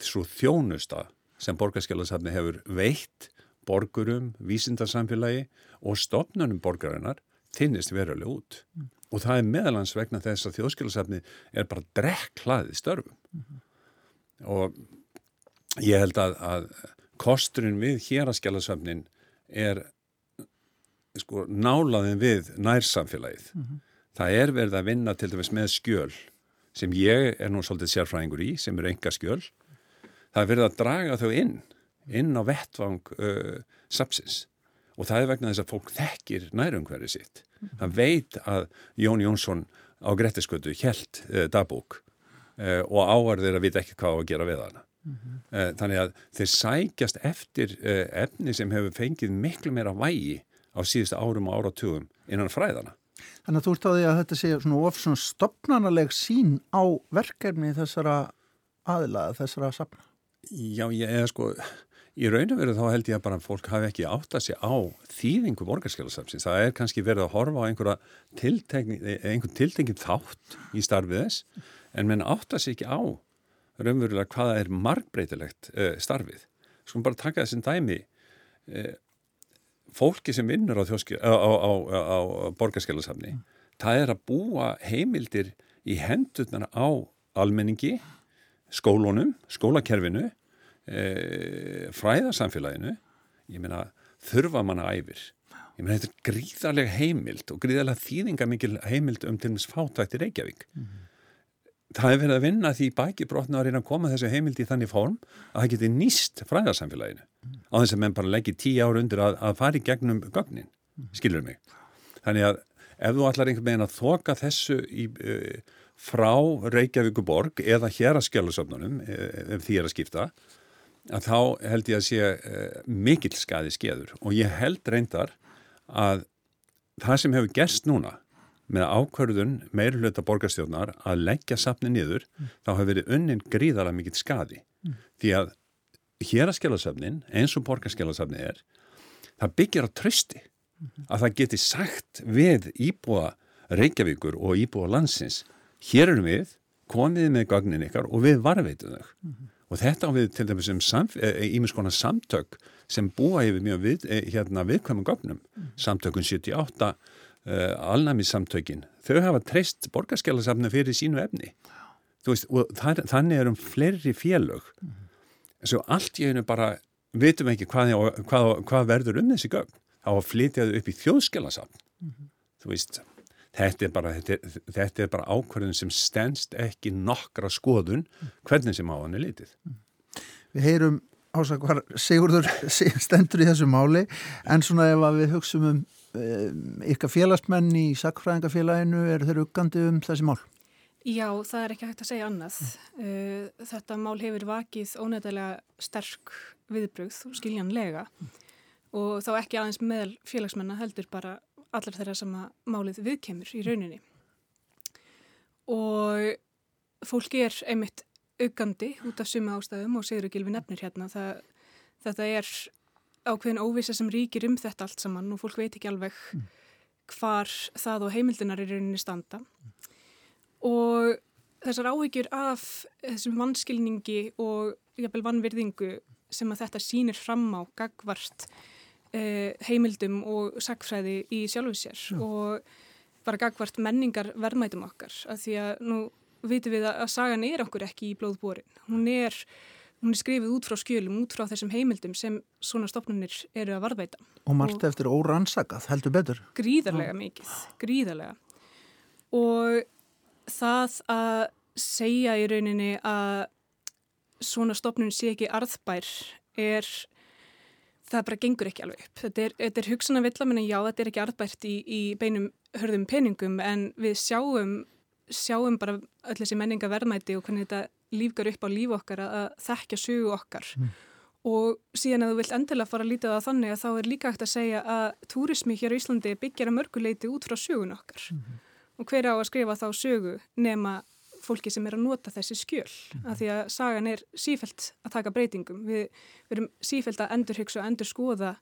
svo þjónusta sem borgarskilasapni hefur veitt borgurum, vísindarsamfélagi og stopnunum borgarinnar finnist veruleg út. Mm. Og það er meðalans vegna þess að þjóðskilasafni er bara drekklaðið störfum. Mm -hmm. Og ég held að, að kosturinn við héraskjálasafnin er sko, nálaðin við nærsamfélagið. Mm -hmm. Það er verið að vinna til dæmis með skjöl sem ég er nú svolítið sérfræðingur í, sem eru enga skjöl. Það er verið að draga þau inn inn á vettvang uh, sapsins og það er vegna þess að fólk þekkir nærumhverfið sitt. Mm. Það veit að Jón Jónsson á Grettiskötu held uh, dagbúk uh, og áarðir að vita ekki hvað að gera við hana. Mm -hmm. þannig að þeir sækjast eftir uh, efni sem hefur fengið miklu meira vægi á síðustu árum og áratugum innan fræðana. Þannig að þú ert á því að þetta sé svona of svona stopnarnaleg sín á verkefni þessara aðlaða, þessara sapna. Já, ég er sko Í raun og veru þá held ég að bara fólk hafi ekki átt að sé á þýðingu borgarskjálasafsins. Það er kannski verið að horfa á einhverja tiltengin þátt í starfið þess en menn átt að sé ekki á raunverulega hvaða er margbreytilegt uh, starfið. Sko bara taka þessin dæmi uh, fólki sem vinnur á, á, á, á borgarskjálasafni mm. það er að búa heimildir í hendurnar á almenningi, skólunum, skólakerfinu e, fræðarsamfélaginu ég meina þurfa manna æfir ég meina þetta er gríðarlega heimild og gríðarlega þýðingamikil heimild um til og meins fátvættir Reykjavík mm. Það hefur verið að vinna því bæki brotna að reyna að koma þessu heimild í þannig form að það geti nýst fræðarsamfélaginu mm á þess að menn bara leggir tíu ár undir að, að fara í gegnum gögnin, mm skilur mig. Þannig að ef þú ætlar einhvern veginn að þoka þessu í, uh, frá Reykjavíkuborg eða hér að skjálusöfnunum ef því er að skipta að þá held ég að sé uh, mikill skaði skeður. Og ég held reyndar að það sem hefur gerst núna með ákverðun meirulöta borgarstjónar að leggja sapni niður mm. þá hefur verið unnin gríðara mikill skaði mm. því að hér að skjálasafnin eins og borgarskjálasafni er það byggjar á trösti mm að það geti sagt við íbúa Reykjavíkur og íbúa landsins hér erum við, komið með gagnin ykkar og við varveitum þau -hmm. Og þetta á við til dæmis um ímis konar samtök sem búa yfir mjög við, eh, hérna, viðkvæmum gögnum. Mm. Samtökun 78, uh, alnæmissamtökin, þau hafa treyst borgarskjálasafna fyrir sínu efni. Veist, og það, þannig erum fleiri félög. Mm. Svo allt í einu bara vitum ekki hvað, hvað, hvað verður um þessi gögn. Þá flytjaðu upp í þjóðskjálasafn. Mm. Þú veist, Þetta er bara, þetta er bara ákverðin sem stendst ekki nokkra skoðun hvernig sem á hann er litið. Við heyrum ásakvar Sigurður stendur í þessu máli en svona ef við hugsaum um ykkar félagsmenn í Sackfræðingafélaginu eru þeir uggandi um þessi mál? Já, það er ekki hægt að segja annað. Mm. Þetta mál hefur vakið ónættilega sterk viðbröð skiljanlega mm. og þá ekki aðeins meðal félagsmenna heldur bara allar þeirra sem að málið viðkemur í rauninni. Og fólki er einmitt augandi út af suma ástæðum og segur ekki við nefnir hérna. Það, þetta er ákveðin óvisa sem ríkir um þetta allt saman og fólk veit ekki alveg mm. hvar það og heimildinar í rauninni standa. Og þessar áhyggjur af þessum vannskilningi og jafnvel vannvirðingu sem að þetta sínir fram á gagvart eh, heimildum og sagfræði í sjálfu sér Já. og bara gagvart menningar verðmætum okkar af því að nú vitum við að sagan er okkur ekki í blóðbórin hún er, hún er skrifið út frá skjölum út frá þessum heimildum sem svona stopnunir eru að varðveita. Og margt og eftir órannsakað, heldur betur. Gríðarlega mikið, gríðarlega. Og það að segja í rauninni að svona stopnun sé ekki arðbær er það bara gengur ekki alveg upp. Þetta er, þetta er hugsan að vilja, menn já, þetta er ekki arðbært í, í beinum hörðum peningum en við sjáum, sjáum bara öll þessi menningaverðmæti og hvernig þetta lífgar upp á líf okkar að, að þekkja sögu okkar mm. og síðan að þú vilt endilega fara að lítið á það þannig að þá er líka hægt að segja að túrismi hér á Íslandi byggjar að mörguleiti út frá sögun okkar mm. og hver á að skrifa þá sögu nema fólki sem er að nota þessi skjöl mm. af því að sagan er sífælt að taka breytingum við, við erum sífælt að endurhyggsa og endur skoða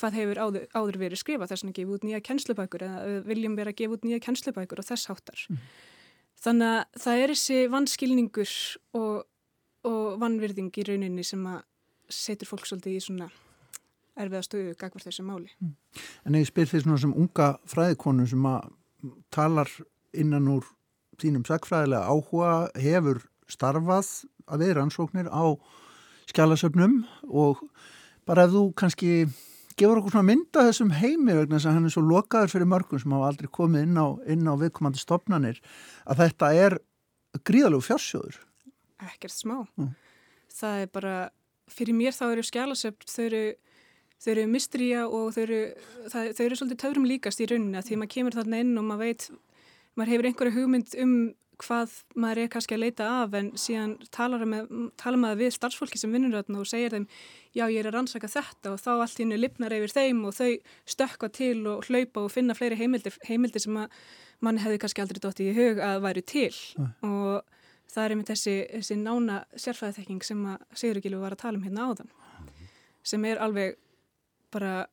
hvað hefur áður, áður verið skrifa þess að gefa út nýja kennslubækur eða viljum vera að gefa út nýja kennslubækur og þess háttar mm. Þannig að það er þessi vannskilningur og, og vannvirðing í rauninni sem að setur fólk svolítið í svona erfiða stöðu gagvar þessu máli mm. En ég spyr því svona sem unga fræðikonu sem að talar innan úr þínum sagfræðilega áhuga hefur starfað að við rannsóknir á skjálasöfnum og bara ef þú kannski gefur okkur svona mynda þessum heimi vegna þess að hann er svo lokaður fyrir mörgum sem hafa aldrei komið inn á, inn á viðkomandi stopnanir að þetta er gríðalegu fjársjóður. Ekkert smá. Mm. Það er bara, fyrir mér þá eru skjálasöfn, þau eru þau eru mistrýja og þau eru, það, þau eru svolítið töfrum líkast í rauninni að því maður kemur þarna inn og maður veit maður hefur einhverju hugmynd um hvað maður er kannski að leita af en síðan talar maður við starfsfólki sem vinnur þarna og segir þeim já ég er að rannsaka þetta og þá allt hennu lipnar yfir þeim og þau stökka til og hlaupa og finna fleiri heimildir, heimildir sem að mann hefði kannski aldrei dótt í hug að væri til Æ. og það er einmitt þessi, þessi nána sérfæðiþekking sem að Sigurgilu var að tala um hérna áðan sem er alveg bara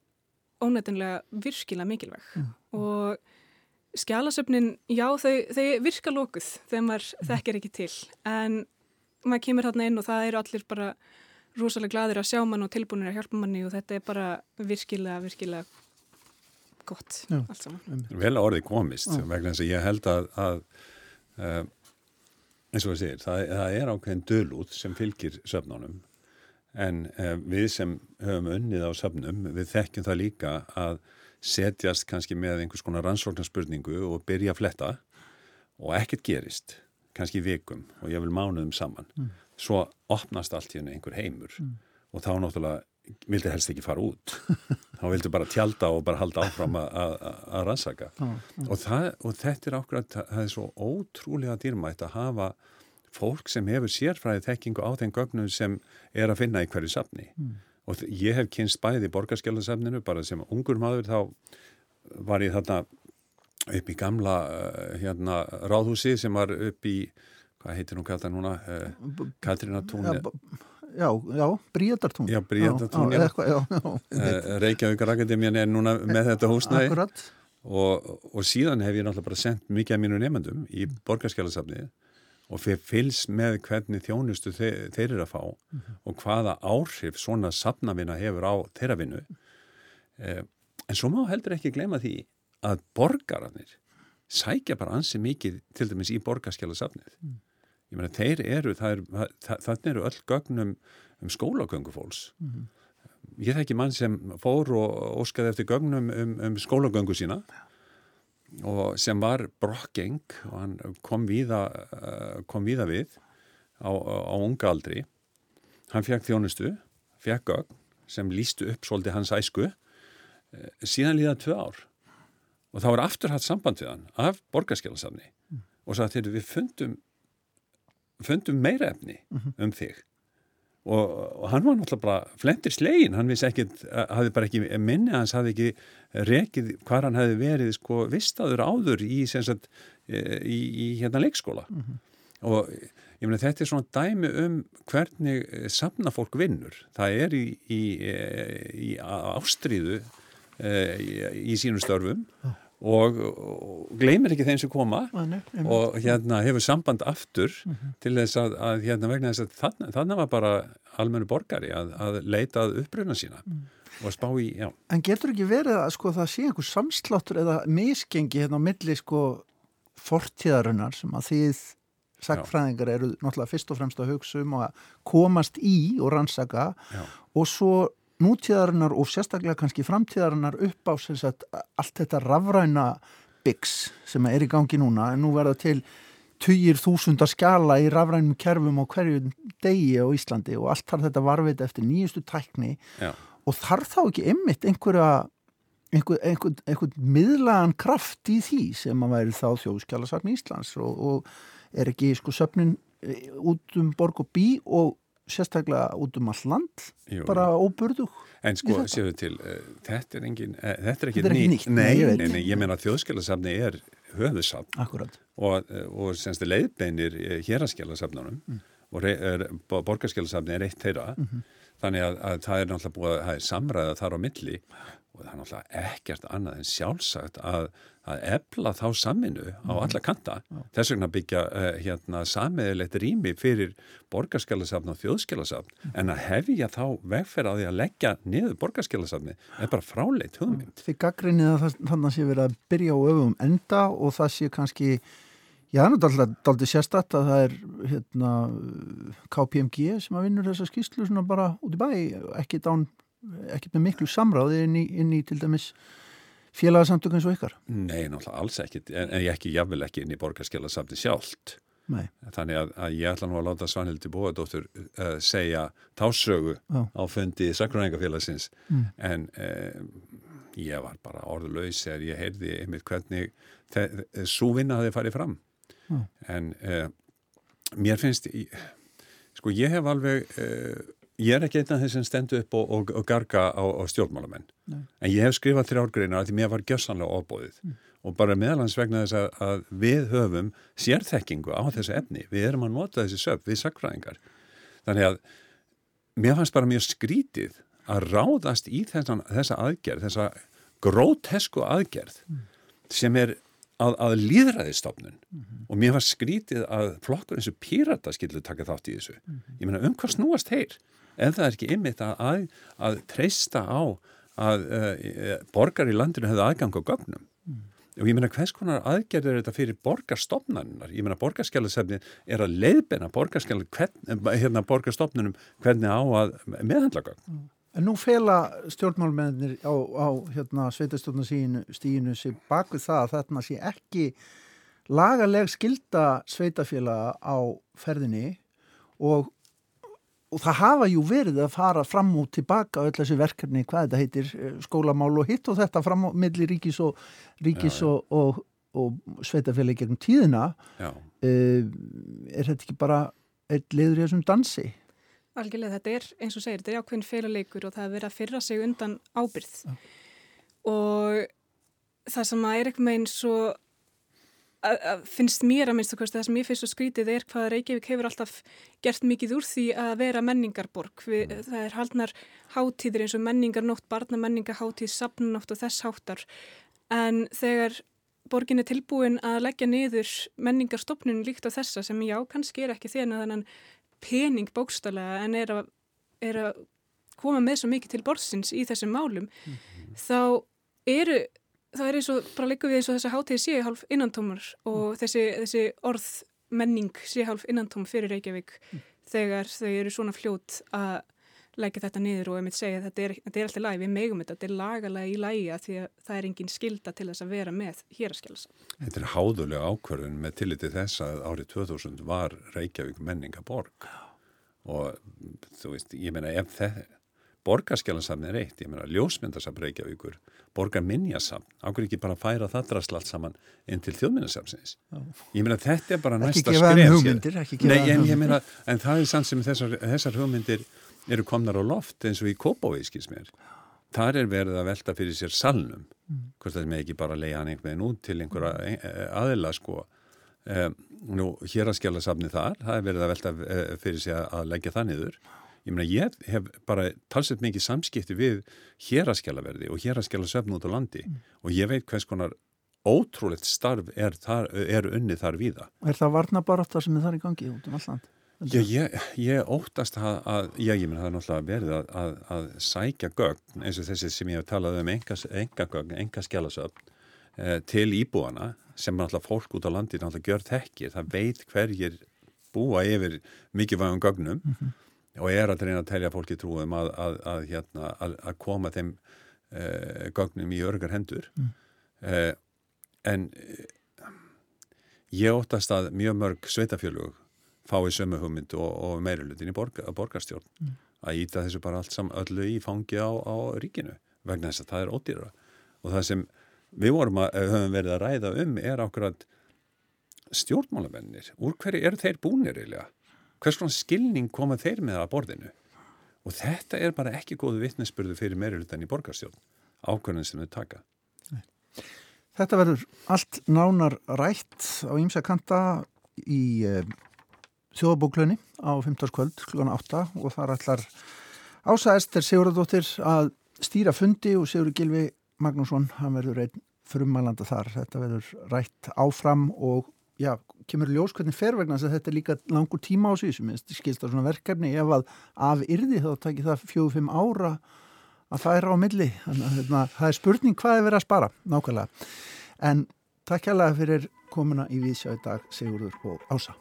ónættinlega virkilega mikilvæg mm. og Skjálasöfnin, já þau, þau virka lókuð þegar maður mm. þekkir ekki til en maður kemur hérna inn og það eru allir bara rosalega gladir að sjá mann og tilbúinir að hjálpa manni og þetta er bara virkilega, virkilega gott já. allt saman. Vel að orðið komist já. vegna þess að ég held að, að uh, eins og það segir, það, það er ákveðin dölúð sem fylgir söfnunum en uh, við sem höfum unnið á söfnum, við þekkjum það líka að setjast kannski með einhvers konar rannsóknarspurningu og byrja að fletta og ekkert gerist, kannski vikum og ég vil mánuðum saman. Mm. Svo opnast allt í henni einhver heimur mm. og þá náttúrulega vildi helst ekki fara út. þá vildi bara tjálta og bara halda áfram að rannsaka. Mm. Og, það, og þetta er ákveðat, það er svo ótrúlega dýrmætt að hafa fólk sem hefur sérfræðið þekkingu á þeim gögnum sem er að finna í hverju safni. Og ég hef kynst bæði í borgarskjálasefninu bara sem ungur maður þá var ég þarna upp í gamla uh, hérna ráðhúsi sem var upp í hvað heitir hún kallta núna? Uh, Katrinatúni Já, já, Bríðartún Já, Bríðartún uh, Reykjavík Akademían er núna með þetta húsnæði. Og, og síðan hef ég náttúrulega bara sendt mikið af mínu nefnendum í borgarskjálasefnið og fyrir fylgs með hvernig þjónustu þeir, þeir eru að fá mm -hmm. og hvaða áhrif svona sapnavina hefur á þeirra vinnu. Eh, en svo má heldur ekki glema því að borgarannir sækja bara ansi mikið til dæmis í borgarskjálasafnið. Mm. Ég meina, þeir eru, það er, það eru öll gögnum um skólagöngufólks. Mm -hmm. Ég þekki mann sem fór og óskaði eftir gögnum um, um skólagöngu sína. Ja og sem var brokkeng og hann kom víða, eh, kom víða við á, á unga aldri hann fekk þjónustu fekk gögn sem lístu upp svolítið hans æsku eh, síðan líða tvö ár og þá er aftur hatt samband við hann af borgarskjálasafni mm. og sagði þegar við fundum fundum meira efni Mhm. um þig og, og hann var náttúrulega bara flendir slegin, hann vissi ekkit hafði bara ekki minni, hans hafði ekki rekið hvar hann hefði verið sko vistaður áður í, sagt, í, í hérna leikskóla. Mhm. og ég meina þetta er svona dæmi um hvernig samna fólk vinnur. Það er í, í, í ástríðu í, í sínum störfum og, og gleymir ekki þeim sem koma einmitt. og hérna hefur samband aftur til þess að, að hérna vegna þess að þannig, þannig var bara almennu borgari að, að leita að uppruna sína og að spá í, já. En getur ekki verið að sko það sé einhver samsláttur eða misgengi hérna á milli sko fortíðarinnar sem að þið sagfræðingar eru náttúrulega fyrst og fremst að hugsa um að komast í og rannsaka Já. og svo nútíðarinnar og sérstaklega kannski framtíðarinnar upp á sagt, allt þetta rafræna byggs sem er í gangi núna. En nú verða til tugir þúsundar skjala í rafrænum kerfum á hverju degi á Íslandi og allt þarf þetta varfið eftir nýjustu tækni. Já. og þarf þá ekki ymmit einhverja einhver, einhver, einhver miðlagan kraft í því sem að væri þá þjóðskjálasafn Íslands? Og, og er ekki sko söfnin eh, út um borg og bí og sérstaklega út um all land Jú. bara óburðug En sko, séu til, uh, þetta er engin, uh, þetta er ekki, Þetta er ekki nýtt, nei, Nei, nei, ég meina að þjóðskjálasafni er höfuðsafn. Akkurat og, uh, og semst leiðbeinir héraskjálasafnunum Mm. og borgarskjálasafni er eitt þeirra. Mhm. þannig að, að það er náttúrulega búið að það er samræða þar á milli. Og það er náttúrulega ekkert annað en sjálfsagt að, að efla þá saminu á Mhm. alla kanta. Þess vegna byggja uh, hérna samiðilegt rými fyrir borgarskjálasafn og þjóðskjálasafn Mhm. en að hefja þá vegferð á því að leggja niður borgarskjálasafni er bara fráleit hugmynd. Þið gaggrinnið að þannig sé verið að byrja á öfum enda og það sé kannski Já, það er náttúrulega daldið sérstatt að það er hérna, KPMG sem að vinnur þessa skýslu bara út í bæ, ekki dán, ekki með miklu samráði inn í, inn í til dæmis félagsamtök eins og ykkar. Nei, náttúrulega alls ekkit en, en ég ekki jafnvel ekki inn í borgarskjálasafni sjálft Nei, Þannig að, að ég ætla nú að láta Svanhildi Bóadóttur uh, segja tásögu Já. á fundi Sakræðingafélagsins Mm. en uh, ég var bara orðlaus þegar ég heyrði einmitt hvernig svo vinna hafi farið fram Já. en uh, mér finnst sko ég hef alveg ég er ekki einn af þeir sem stendu upp og, og, og garga á, á stjórnmálamenn. Nei. en ég hef skrifað þrjárgreinar að því mér var gjössanlega ofbóðið og bara meðalans vegna þess að, að við höfum sérþekkingu á þessu efni. Við erum að nota þessi söp, við sakfræðingar þannig að mér fannst bara mjög skrítið að ráðast í þessan, þessa aðgerð þessa grótesku aðgerð sem er að, að líðræðistofnun og mér var skrítið að flokkur eins og pírata skildu taka þátt í þessu. Ég meina um hvað snúast þeir? Ef það er ekki ymmit að, að, að treysta á að uh, borgar í landinu hefðu aðgang á gögnum. Og ég meina hvers konar aðgerð er þetta fyrir borgarstofnarinnar ég meina borgarskjálasefni er að leiðbena borgarskjála hérna borgarstofnunum hvernig á að meðhandla gögn En nú fela stjórnmálmennir á, á hérna, sveitastjórnarstíginu sig bak við það að þarna sé ekki lagaleg skilda sveitafélaga á ferðinni og, og það hafa jú verið að fara fram og tilbaka öll þessi verkefni, hvað þetta heitir, eh, skólamál og hitt og þetta fram á milli ríkis og, ríkis Já, já. og, og, og sveitafélagi gegnum tíðina. Uh, er þetta ekki bara eitt liður í þessum dansi? Algjörlega, þetta er, eins og segir, þetta er ákveðin félaleikur og það er verið að fyrra sig undan ábyrð. Og það sem að er eitthvað meginn svo, að, að finnst mér að minnst okkur, það sem ég finnst svo skrítið er hvað Reykjavík hefur alltaf gert mikið úr því að vera menningarborg. Við, það er haldnar hátíðir eins og menningarnótt, barnamenningarhátíð, safnunótt og þess háttar. En þegar borgin er tilbúin að leggja niður menningarstopnun líkt á þessa sem já, kannski er ekki þérna þannig pening bókstallega en er að, er að koma með svo mikið til borðsins í þessum málum þá eru þá er eins og, bara líka við eins og þessa hátíði sé hálf innantómar og þessi, þessi orð menning sé hálf innantóm fyrir Reykjavík þegar þau eru svona fljót að leggja þetta niður og einmitt segja að þetta er, þetta er alltaf lægi, við megum þetta, þetta er lagalega í lægi að því að það er engin skilda til þess að vera með héraskjáls. þetta er háðulega ákvörðun með tilliti þess að árið 2000 var Reykjavík menningaborg og þú veist, ég meina ef það borgarskjálansafn er eitt, ég meina ljósmyndarsafn Reykjavíkur, borgarminjasafn ákveður ekki bara að færa það drasl allt saman inn til þjóðminnasafnsins ég meina þetta er bara næsta skref hugmyndir, Nei, en, meina, en það er sann sem þessar, þessar hugmyndir eru komnar á loft eins og í Kópaví skils mér þar er verið að velta fyrir sér salnum mm. hvort það með ekki bara leiða hann einhvern veginn út til einhverja e, e, aðila sko um, nú hér að skjála safni þar, það er verið að velta e, fyrir sér að leggja það niður ég meina ég hef bara talsett mikið samskipti við héraskjalaverði og héraskjala söfn út á landi mm. og ég veit hvers konar ótrúlegt starf er, þar, er unni þar viða. Er það varna bara það sem er þar í gangi út um alland? Já, ég, ég óttast að, að já, ég menn það er náttúrulega verið að, að, að sækja gögn eins og þessi sem ég hef talað um enga, gögn, enga skjálasöfn eh, til íbúana sem náttúrulega fólk út á landi náttúrulega gjör þekkir, það veit hverjir búa yfir mikið vægum gögnum mm -hmm og er að reyna að telja fólki trúum að, að, að, hérna, að koma þeim eh, gögnum í örgar hendur. Mm. eh, en eh, ég óttast að mjög mörg sveitafjölug fái sömu hugmynd og, og meirilutin í borg, borgarstjórn. Mm. að íta þessu bara allt saman öllu í fangi á, á ríkinu vegna þess að það er ódýra og það sem við vorum að höfum verið að ræða um er ákveðat stjórnmálamennir. Úr hverju eru þeir búinir eiginlega? Hvers konar skilning koma þeir með að borðinu? Og þetta er bara ekki góðu vittnesbyrðu fyrir meirilutan í borgarstjórn ákvörðin sem þau taka. Nei. Þetta verður allt nánar rætt á ímsakanta í e, þjóðabóklunni á 15. kvöld kl. 8 og þar ætlar Ása Ester Sigurðardóttir að stýra fundi og Sigur Gilvi Magnússon, hann verður einn frumælanda þar. Þetta verður rætt áfram og já, kemur ljós hvernig fer vegna þess að þetta er líka langur tíma á sig sem skilst á svona verkefni ef að af yrði þá takir það fjóðu-fimm ára að færa á milli þannig að hérna, það er spurning hvað er verið að spara nákvæmlega en takk kærlega fyrir komuna í Vísjá í dag Sigurður og Ása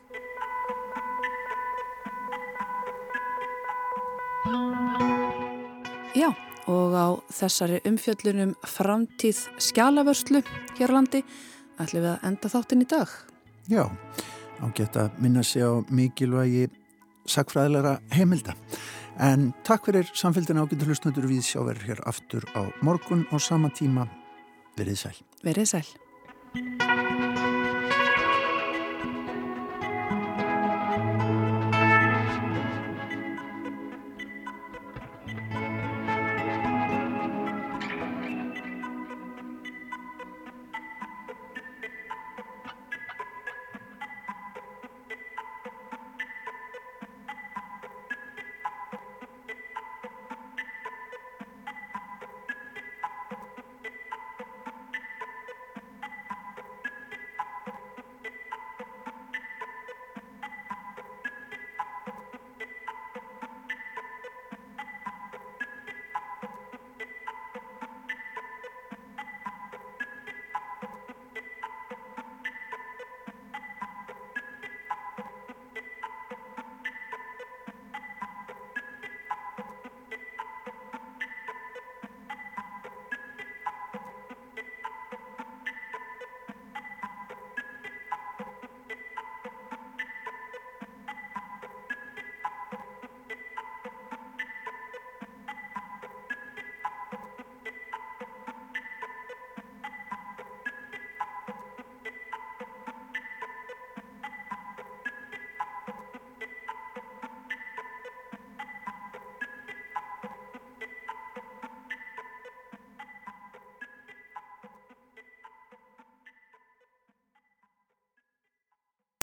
Já og á þessari umfjöllunum framtíð skjálavörslu hér á landi ætlum við að enda þáttinn í dag Já, á geta minna sig á mikilvægi sakfræðilega heimilda. En takk fyrir samfélgina ágættu hlustundur við sjáverður hér aftur á morgun og sama tíma verið sæl. Verið sæl.